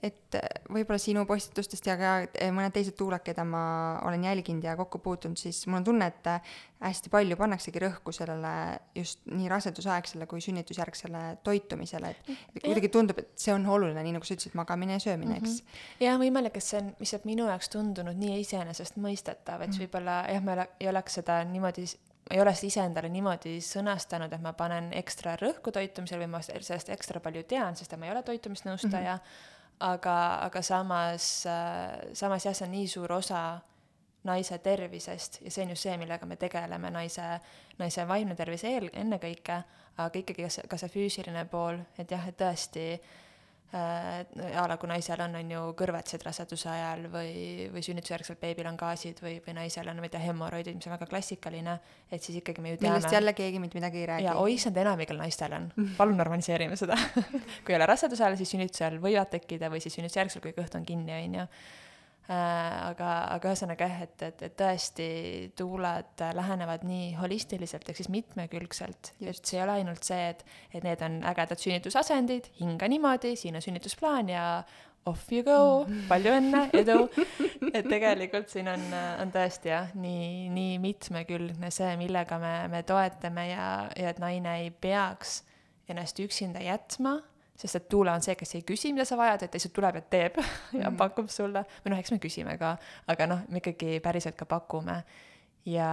et võib-olla sinu postitustest ja ka äh, mõned teised tuulad, keda ma olen jälginud ja kokku puutunud, siis mul on tunne, et äh, hästi palju pannaksegi rõhku sellele just nii rasedusaegsele kui sünnitusjärgsele toitumisele, et et kuidagi tundub, et see on oluline, nii nagu sa ütlesid, magamine ja söömine, eks. jah, võimalik, et see on lihtsalt minu jaoks tundunud nii iseenesestmõistetav, et võib-olla jah, ma ei ole- ei oleks seda niimoodi, ma ei ole seda iseendale niimoodi sõnastanud, et ma panen ekstra rõhku toitumisele või ma sellest ekstra palju tean, sest ma ei ole toitumisnõustaja mm, -hmm. aga, aga samas, samas jah, see on nii suur osa naise tervisest ja see on just see, millega me tegeleme, naise, naise vaimne tervis eel, ennekõike, aga ikkagi ka see, ka see füüsiline pool, et jah, et tõesti äh, a la kui naisel on, on ju kõrvetsed raseduse ajal või, või sünnitusjärgselt beebil on gaasid või, või naisel on, ma ei tea, hemoroidid, mis on väga klassikaline, et siis ikkagi me ju millest teame. jälle keegi mitte midagi ei räägi ja. oi issand, enamikul naistel on, palun normaliseerime seda. (laughs) kui ei ole raseduse ajal, siis sünnituse ajal võivad tekkida või siis sünnitusjärgselt, kui kõht on kinni, on ju. aga, aga ühesõnaga jah, et, et, et tõesti tuulad lähenevad nii holistiliselt ehk siis mitmekülgselt, et see ei ole ainult see, et, et need on ägedad sünnitusasendid, hinga niimoodi, siin on sünnitusplaan ja off you go, palju õnne, edu. (laughs) et tegelikult siin on, on tõesti jah, nii, nii mitmekülgne see, millega me, me toetame ja, ja et naine ei peaks ennast üksinda jätma, sest et tuule on see, kes ei küsi, mida sa vajad, et ta lihtsalt tuleb ja teeb (laughs) ja pakub sulle. või noh, eks me küsime ka, aga noh, me ikkagi päriselt ka pakume. ja,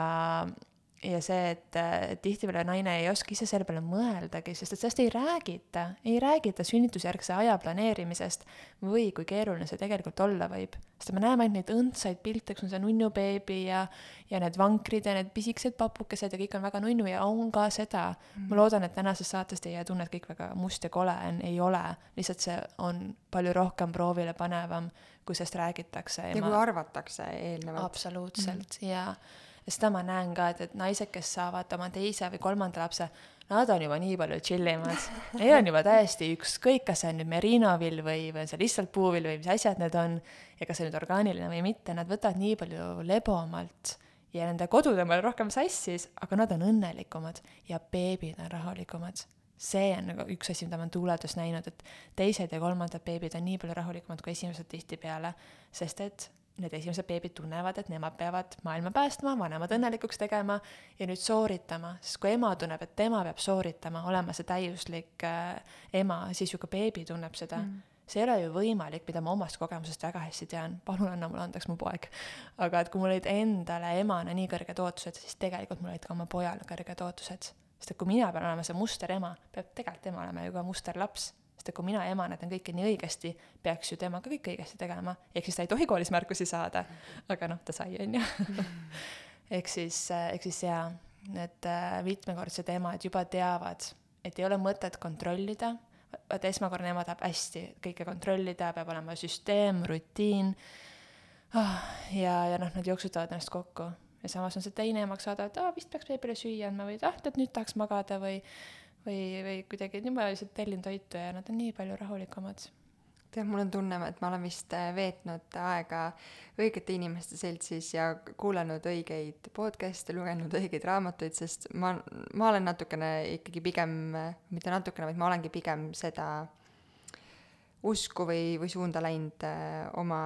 ja see, et äh, tihtipeale naine ei oska ise selle peale mõeldagi, sest et sellest ei räägita, ei räägita sünnitusjärgse aja planeerimisest või kui keeruline see tegelikult olla võib. sest me näeme ainult neid õndsaid pilte, kus on see nunnubeebi ja, ja need vankrid ja need pisikesed papukesed ja kõik on väga nunnu ja on ka seda mm.. ma loodan, et tänasest saatest ei jää tunne, et kõik väga must ja kole on, ei ole, lihtsalt see on palju rohkem proovile panevam, kui sellest räägitakse. ja kui arvatakse eelnevalt. absoluutselt mm. ja ja seda ma näen ka, et, et naised, kes saavad oma teise või kolmanda lapse, nad on juba nii palju tšillimad. Neil on juba täiesti ükskõik, kas see on nüüd meriinovill või, või on see lihtsalt puuvill või mis asjad need on ja kas see nüüd orgaaniline või mitte, nad võtavad nii palju lebomalt ja nende kodud on palju rohkem sassis, aga nad on õnnelikumad ja beebid on rahulikumad see on nagu üks asi, mida ma olen tuuledes näinud, et teised ja kolmandad beebid on nii palju rahulikumad kui esimesed tihtipeale, sest et need esimesed beebid tunnevad, et nemad peavad maailma päästma, vanemad õnnelikuks tegema ja nüüd sooritama, sest kui ema tunneb, et tema peab sooritama, olema see täiuslik äh, ema, siis ju ka beebi tunneb seda mm.. see ei ole ju võimalik, mida ma omast kogemusest väga hästi tean, palun anna mulle andeks mu poeg. aga et kui mul olid endale emana nii kõrged ootused, siis tegelikult mul olid ka oma pojale kõrged ootused. sest et kui mina pean olema see musterema, peab tegelikult tema olema ju ka musterlaps et kui mina emana teen kõike nii õigesti, peaks ju tema ka kõike õigesti tegema, ehk siis ta ei tohi koolis märkusi saada, aga noh, ta sai, on ju. (laughs) ehk siis, ehk siis jaa, need äh, mitmekordsed emad juba teavad, et ei ole mõtet kontrollida, vaata esmakordne ema tahab hästi kõike kontrollida, peab olema süsteem, rutiin ah,. ja, ja noh, nad jooksutavad ennast kokku ja samas on see teine ema, kes saadab, et aa, vist peaks beebile süüa andma või et ah, tead nüüd tahaks magada või või, või kuidagi, lihtsalt tellin toitu ja nad on nii palju rahulikumad. Tead, mul on tunne, et ma olen vist äh, veetnud aega õigete inimeste seltsis ja kuulanud õigeid podcast'e, lugenud õigeid raamatuid, sest ma, ma olen natukene ikkagi pigem, mitte natukene, vaid ma olengi pigem seda usku või, või suunda läinud äh, oma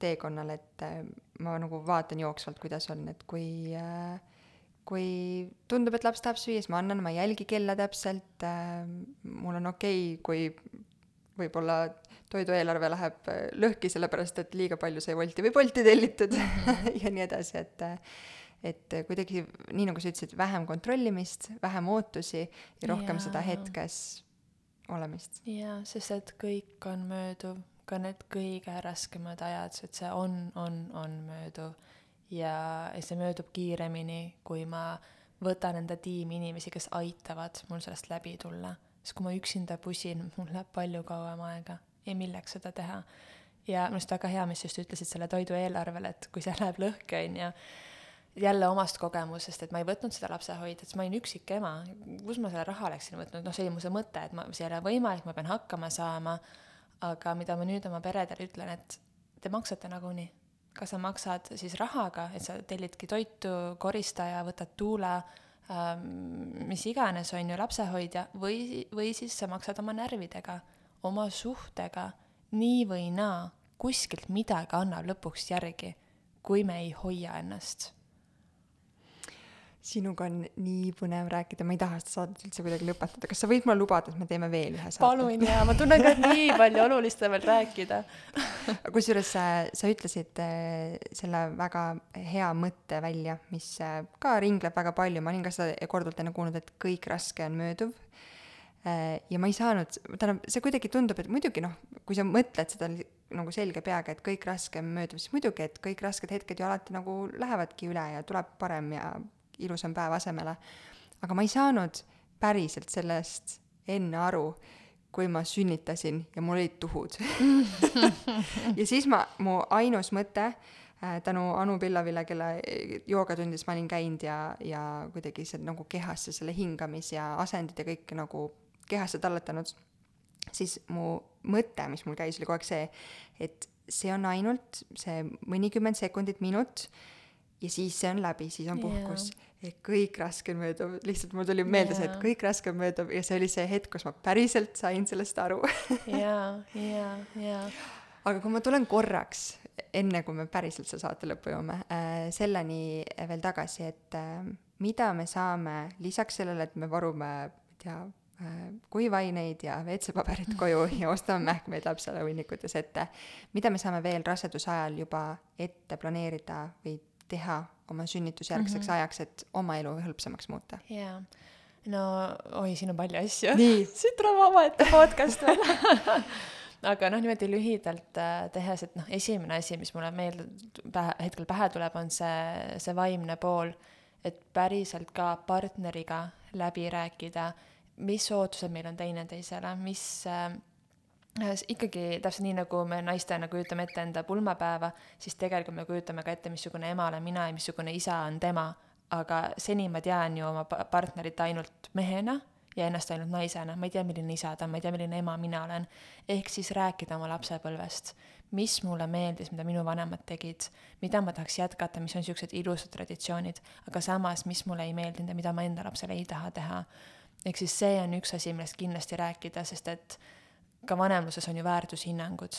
teekonnal, et äh, ma nagu vaatan jooksvalt, kuidas on, et kui äh, kui tundub, et laps tahab süüa, siis ma annan, ma ei jälgi kella täpselt äh,, mul on okei okay,, kui võib-olla toidueelarve läheb äh, lõhki, sellepärast et liiga palju sai Wolti või Bolti tellitud (laughs) ja nii edasi, et et kuidagi nii, nagu sa ütlesid, vähem kontrollimist, vähem ootusi ja rohkem ja. seda hetkes olemist. jaa, sest et kõik on mööduv, ka need kõige raskemad ajad, et see on, on, on mööduv ja, ja see möödub kiiremini, kui ma võtan enda tiimi inimesi, kes aitavad mul sellest läbi tulla. sest kui ma üksinda pusin, mul läheb palju kauem aega ja milleks seda teha. ja minu arust väga hea, mis sa just ütlesid selle toidu eelarvele, et kui see (laughs) läheb lõhki, on ju, jälle omast kogemusest, et ma ei võtnud seda lapsehoidjat, sest ma olin üksik ema, kus ma selle raha oleksin võtnud, noh, see oli mu see mõte, et ma, see ei ole võimalik, ma pean hakkama saama, aga mida ma nüüd oma peredele ütlen, et te maksate nagunii. Kas sa maksad siis rahaga, et sa tellidki toitu, koristaja, võtad tuule ähm,, mis iganes, on ju, lapsehoidja, või, või siis sa maksad oma närvidega oma suhtega nii või naa kuskilt midagi annab lõpuks järgi, kui me ei hoia ennast. Sinuga on nii põnev rääkida, ma ei taha seda saadet üldse kuidagi lõpetada, kas sa võid mulle lubada, et me teeme veel ühe saate? palun jaa, ma tunnen ka, et nii (laughs) palju olulist on veel rääkida. Kusjuures sa, sa ütlesid äh, selle väga hea mõtte välja, mis äh, ka ringleb väga palju, ma olin ka seda korduvalt enne kuulnud, et kõik raske on mööduv. Äh, ja ma ei saanud, tähendab, see kuidagi tundub, et muidugi noh, kui sa mõtled seda nagu selge peaga, et kõik raske on mööduv, siis muidugi, et kõik rasked hetked ju alati nagu lähevadki üle ja tuleb parem ja ilusam päev asemele. aga ma ei saanud päriselt sellest enne aru, kui ma sünnitasin ja mul olid tuhud. (laughs) Ja siis ma, mu ainus mõte äh, tänu Anu Pillavile, kelle joogatundides ma olin käinud ja, ja kuidagi see nagu kehasse selle hingamis ja asendid ja kõik nagu kehasse talletanud, siis mu mõte, mis mul käis, oli kogu aeg see, et see on ainult see mõnikümmend sekundit, minut ja siis see on läbi, siis on puhkus. yeah.. Et kõik raske on mööduv, lihtsalt mul tuli meelde see, et kõik raske on mööduv ja see oli see hetk, kus ma päriselt sain sellest aru (laughs) jaa, jaa, jaa. aga kui ma tulen korraks, enne kui me päriselt selle saate lõppu jõuame äh,, selleni veel tagasi, et äh, mida me saame lisaks sellele, et me varume, ma ei tea, Äh, kuivaineid ja WC-paberit (laughs) koju ja ostame mähkmeid lapsele hunnikutes ette. mida me saame veel raseduse ajal juba ette planeerida või teha oma sünnitusjärgseks mm -hmm. ajaks, et oma elu hõlpsamaks muuta? jaa, no oi, siin on palju asju. (laughs) siit tuleb omaette podcast veel (laughs) aga noh, niimoodi lühidalt äh, tehes, et noh, esimene asi, mis mulle meelde pähe, hetkel pähe tuleb, on see, see vaimne pool, et päriselt ka partneriga läbi rääkida mis ootused meil on teineteisele, mis äh, ikkagi täpselt nii, nagu me naistena kujutame ette enda pulmapäeva, siis tegelikult me kujutame ka ette, missugune ema olen mina ja missugune isa on tema. aga seni ma tean ju oma partnerit ainult mehena ja ennast ainult naisena, ma ei tea, milline isa ta on, ma ei tea, milline ema mina olen. ehk siis rääkida oma lapsepõlvest, mis mulle meeldis, mida minu vanemad tegid, mida ma tahaks jätkata, mis on niisugused ilusad traditsioonid, aga samas, mis mulle ei meeldinud ja mida ma enda lapsele ei taha teha ehk siis see on üks asi, millest kindlasti rääkida, sest et ka vanemluses on ju väärtushinnangud,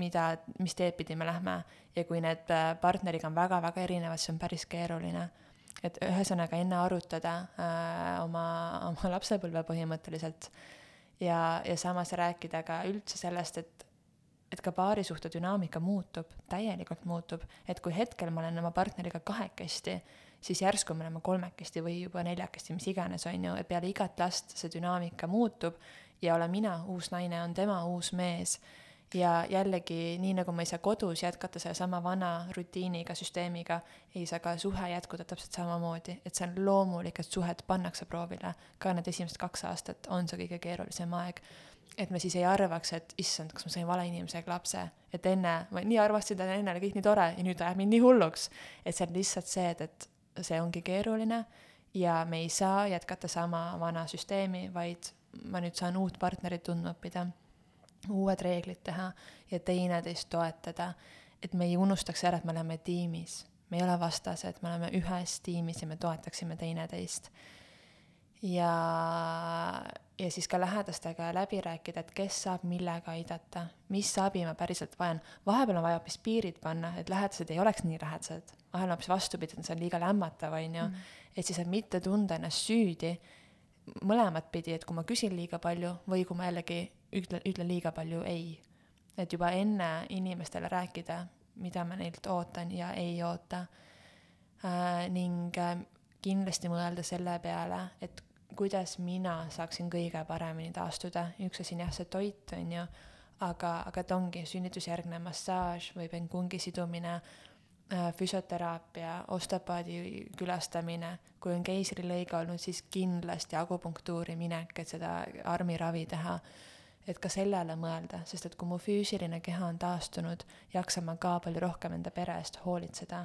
mida, mis teed pidi me lähme. Ja kui need äh, partneriga on väga-väga erinevad, siis on päris keeruline. et ühesõnaga enne arutada äh, oma, oma lapsepõlve põhimõtteliselt ja, ja samas rääkida ka üldse sellest, et et ka paarisuhte dünaamika muutub, täielikult muutub, et kui hetkel ma olen oma partneriga kahekesti, siis järsku me oleme kolmekesti või juba neljakesti, mis iganes, on ju, peale igat last see dünaamika muutub ja olen mina uus naine, on tema uus mees. ja jällegi, nii nagu ma ei saa kodus jätkata sellesama vana rutiiniga, süsteemiga, ei saa ka suhe jätkuda täpselt samamoodi, et see on loomulik, et suhet pannakse proovile. ka need esimesed kaks aastat on see kõige keerulisem aeg. et me siis ei arvaks, et issand, kas ma sain vale inimesega lapse, et enne ma nii armastasin teda, enne oli kõik nii tore ja nüüd ajab mind nii hulluks. et see on lihtsalt see, et, et see ongi keeruline ja me ei saa jätkata sama vana süsteemi, vaid ma nüüd saan uut partnerit tundma õppida, uued reeglid teha ja teineteist toetada, et me ei unustaks ära, et me oleme tiimis. me ei ole vastased, me oleme ühes tiimis ja me toetaksime teineteist ja, ja siis ka lähedastega läbi rääkida, et kes saab millega aidata, mis abi ma päriselt vajan. vahepeal on vaja hoopis piirid panna, et lähedased ei oleks nii lähedased, vahel on hoopis vastupidi, et see on liiga lämmatav, on ju. Mm. et siis, et mitte tunda ennast süüdi mõlemat pidi, et kui ma küsin liiga palju või kui ma jällegi ütlen, ütlen liiga palju ei. et juba enne inimestele rääkida, mida ma neilt ootan ja ei oota äh,. ning äh, kindlasti mõelda selle peale, et kuidas mina saaksin kõige paremini taastuda, üks asi on jah, see toit, on ju, aga, aga et ongi sünnitusjärgne massaaž või pengungi sidumine, äh, füsioteraapia, osteopaadi külastamine, kui on keisrilõige olnud, siis kindlasti akupunktuuri minek, et seda armiravi teha. et ka sellele mõelda, sest et kui mu füüsiline keha on taastunud, jaksan ma ka palju rohkem enda pere eest hoolitseda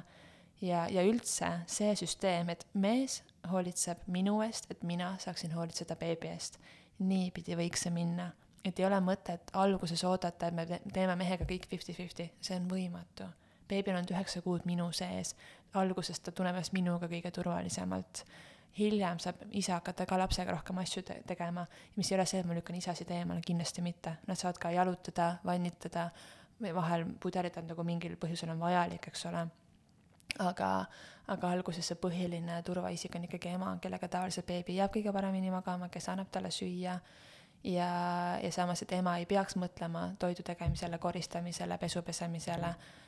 ja, ja üldse see süsteem, et mees hoolitseb minu eest, et mina saaksin hoolitseda beebi eest. niipidi võiks see minna, et ei ole mõtet alguses oodata, et me teeme mehega kõik fifty-fifty, see on võimatu. Beebi on üheksa kuud minu sees, alguses ta tunneb ennast minuga kõige turvalisemalt. hiljem saab isa hakata ka lapsega rohkem asju te tegema, mis ei ole see, et ma lükkan isasid eemale, kindlasti mitte, nad saavad ka jalutada, vannitada, vahel pudelit anda, kui mingil põhjusel on vajalik, eks ole. Aga, aga alguses see põhiline turvaisik on ikkagi ema, kellega tavaliselt beebi jääb kõige paremini magama, kes annab talle süüa. Ja, ja samas, et ema ei peaks mõtlema toidu tegemisele, koristamisele, pesu pesemisele. äh,,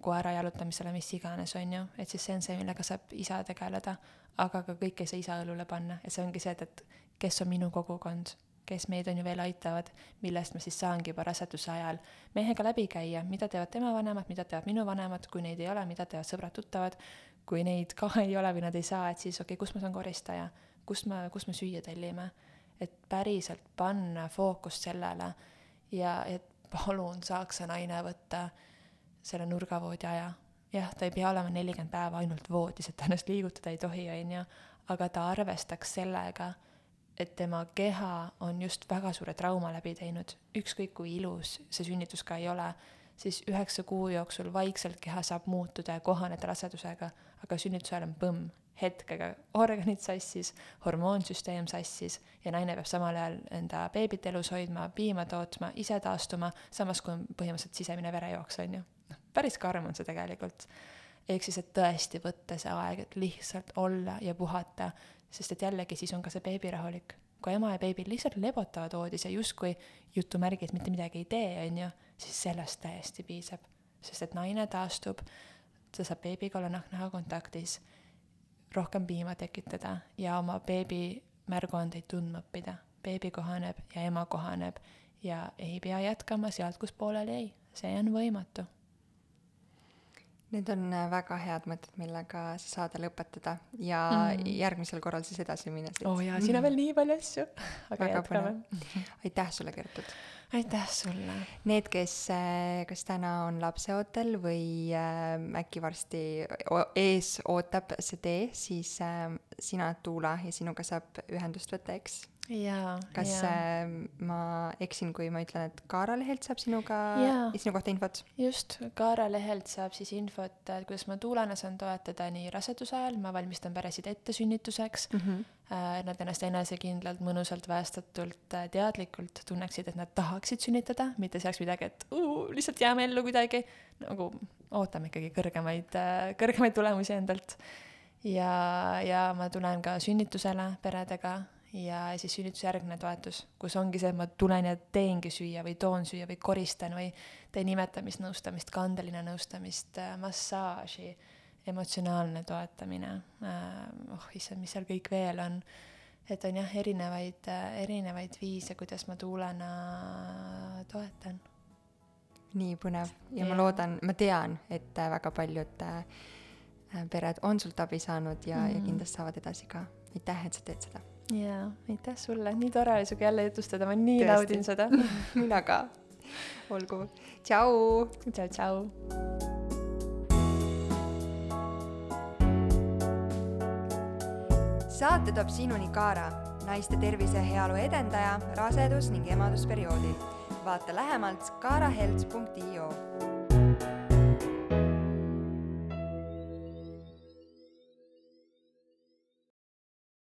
koera jalutamisele, mis iganes, on ju, et siis see on see, millega saab isa tegeleda, aga ka kõike ei saa isa õlule panna, et see ongi see, et, et kes on minu kogukond kes meid on ju veel aitavad, millest ma siis saangi juba raseduse ajal mehega läbi käia, mida teevad tema vanemad, mida teevad minu vanemad, kui neid ei ole, mida teevad sõbrad-tuttavad, kui neid ka (laughs) ei ole või nad ei saa, et siis okei okay,, kus ma saan koristaja, kust me, kust me süüa tellime. et päriselt panna fookust sellele. Ja et palun saaks see naine võtta selle nurgavoodi aja. jah, ta ei pea olema nelikümmend päeva ainult voodis, et ennast liigutada ei tohi, on ju, aga ta arvestaks sellega et tema keha on just väga suure trauma läbi teinud, ükskõik kui ilus see sünnitus ka ei ole, siis üheksa kuu jooksul vaikselt keha saab muutuda ja kohaneda rasedusega, aga sünnituse ajal on põmm, hetkega organid sassis, hormoonsüsteem sassis ja naine peab samal ajal enda beebit elus hoidma, piima tootma, ise taastuma, samas kui on põhimõtteliselt sisemine verejooks, on ju. Päris karm on see tegelikult. ehk siis, et tõesti võtta see aeg, et lihtsalt olla ja puhata, sest et jällegi siis on ka see beebi rahulik. kui ema ja beebi lihtsalt lebotavad voodis ja justkui jutumärgid mitte midagi ei tee, on ju, siis sellest täiesti piisab. sest et naine taastub, ta saab beebiga olla nahk-naha kontaktis, rohkem piima tekitada ja oma beebi märguandeid tundma õppida. beebi kohaneb ja ema kohaneb ja ei pea jätkama sealt, kus pooleli jäi, see on võimatu Need on äh, väga head mõtted, millega saade lõpetada ja mm. järgmisel korral siis edasi minna. oo oh jaa, siin on veel nii palju asju, aga väga jätkame. aitäh sulle, Gertrud! aitäh sulle! Need, kes äh, kas täna on lapseootel või äh, äkki varsti ees ootab see tee, siis sina Tuula ja sinuga saab ühendust võtta, eks? Kas ja. äh, ma eksin, kui ma ütlen, et Kaara lehelt saab sinuga, sinu kohta infot? just, Kaara lehelt saab siis infot, et kuidas ma tuulana saan toetada nii raseduse ajal, ma valmistan peresid ette sünnituseks mm, -hmm. et nad ennast enesekindlalt, mõnusalt, väestatult, äh, teadlikult tunneksid, et nad tahaksid sünnitada, mitte see oleks midagi, et uu, lihtsalt jääme ellu kuidagi, nagu ootame ikkagi kõrgemaid, äh, kõrgemaid tulemusi endalt. ja, ja ma tulen ka sünnitusele peredega ja siis sünnitusjärgne toetus, kus ongi see, et ma tulen ja teengi süüa või toon süüa või koristan või teen imetamisnõustamist, kandeline nõustamist, äh, massaaži, emotsionaalne toetamine, äh, oh issand, mis seal kõik veel on. et on jah, erinevaid, äh, erinevaid viise, kuidas ma tuulena toetan. nii põnev ja, ja ma loodan, ma tean, et väga paljud pered on sult abi saanud ja mm, -hmm. ja kindlasti saavad edasi ka. aitäh, et sa teed seda jaa, aitäh sulle, nii tore oli sinuga jälle jutustada, ma nii Tõesti. naudin seda (laughs) mina ka. olgu, tšau. tšau, tšau. saate toob sinuni Kaara, naiste tervise ja heaolu edendaja rasedus- ning emadusperioodil. vaata lähemalt kaarahelts.io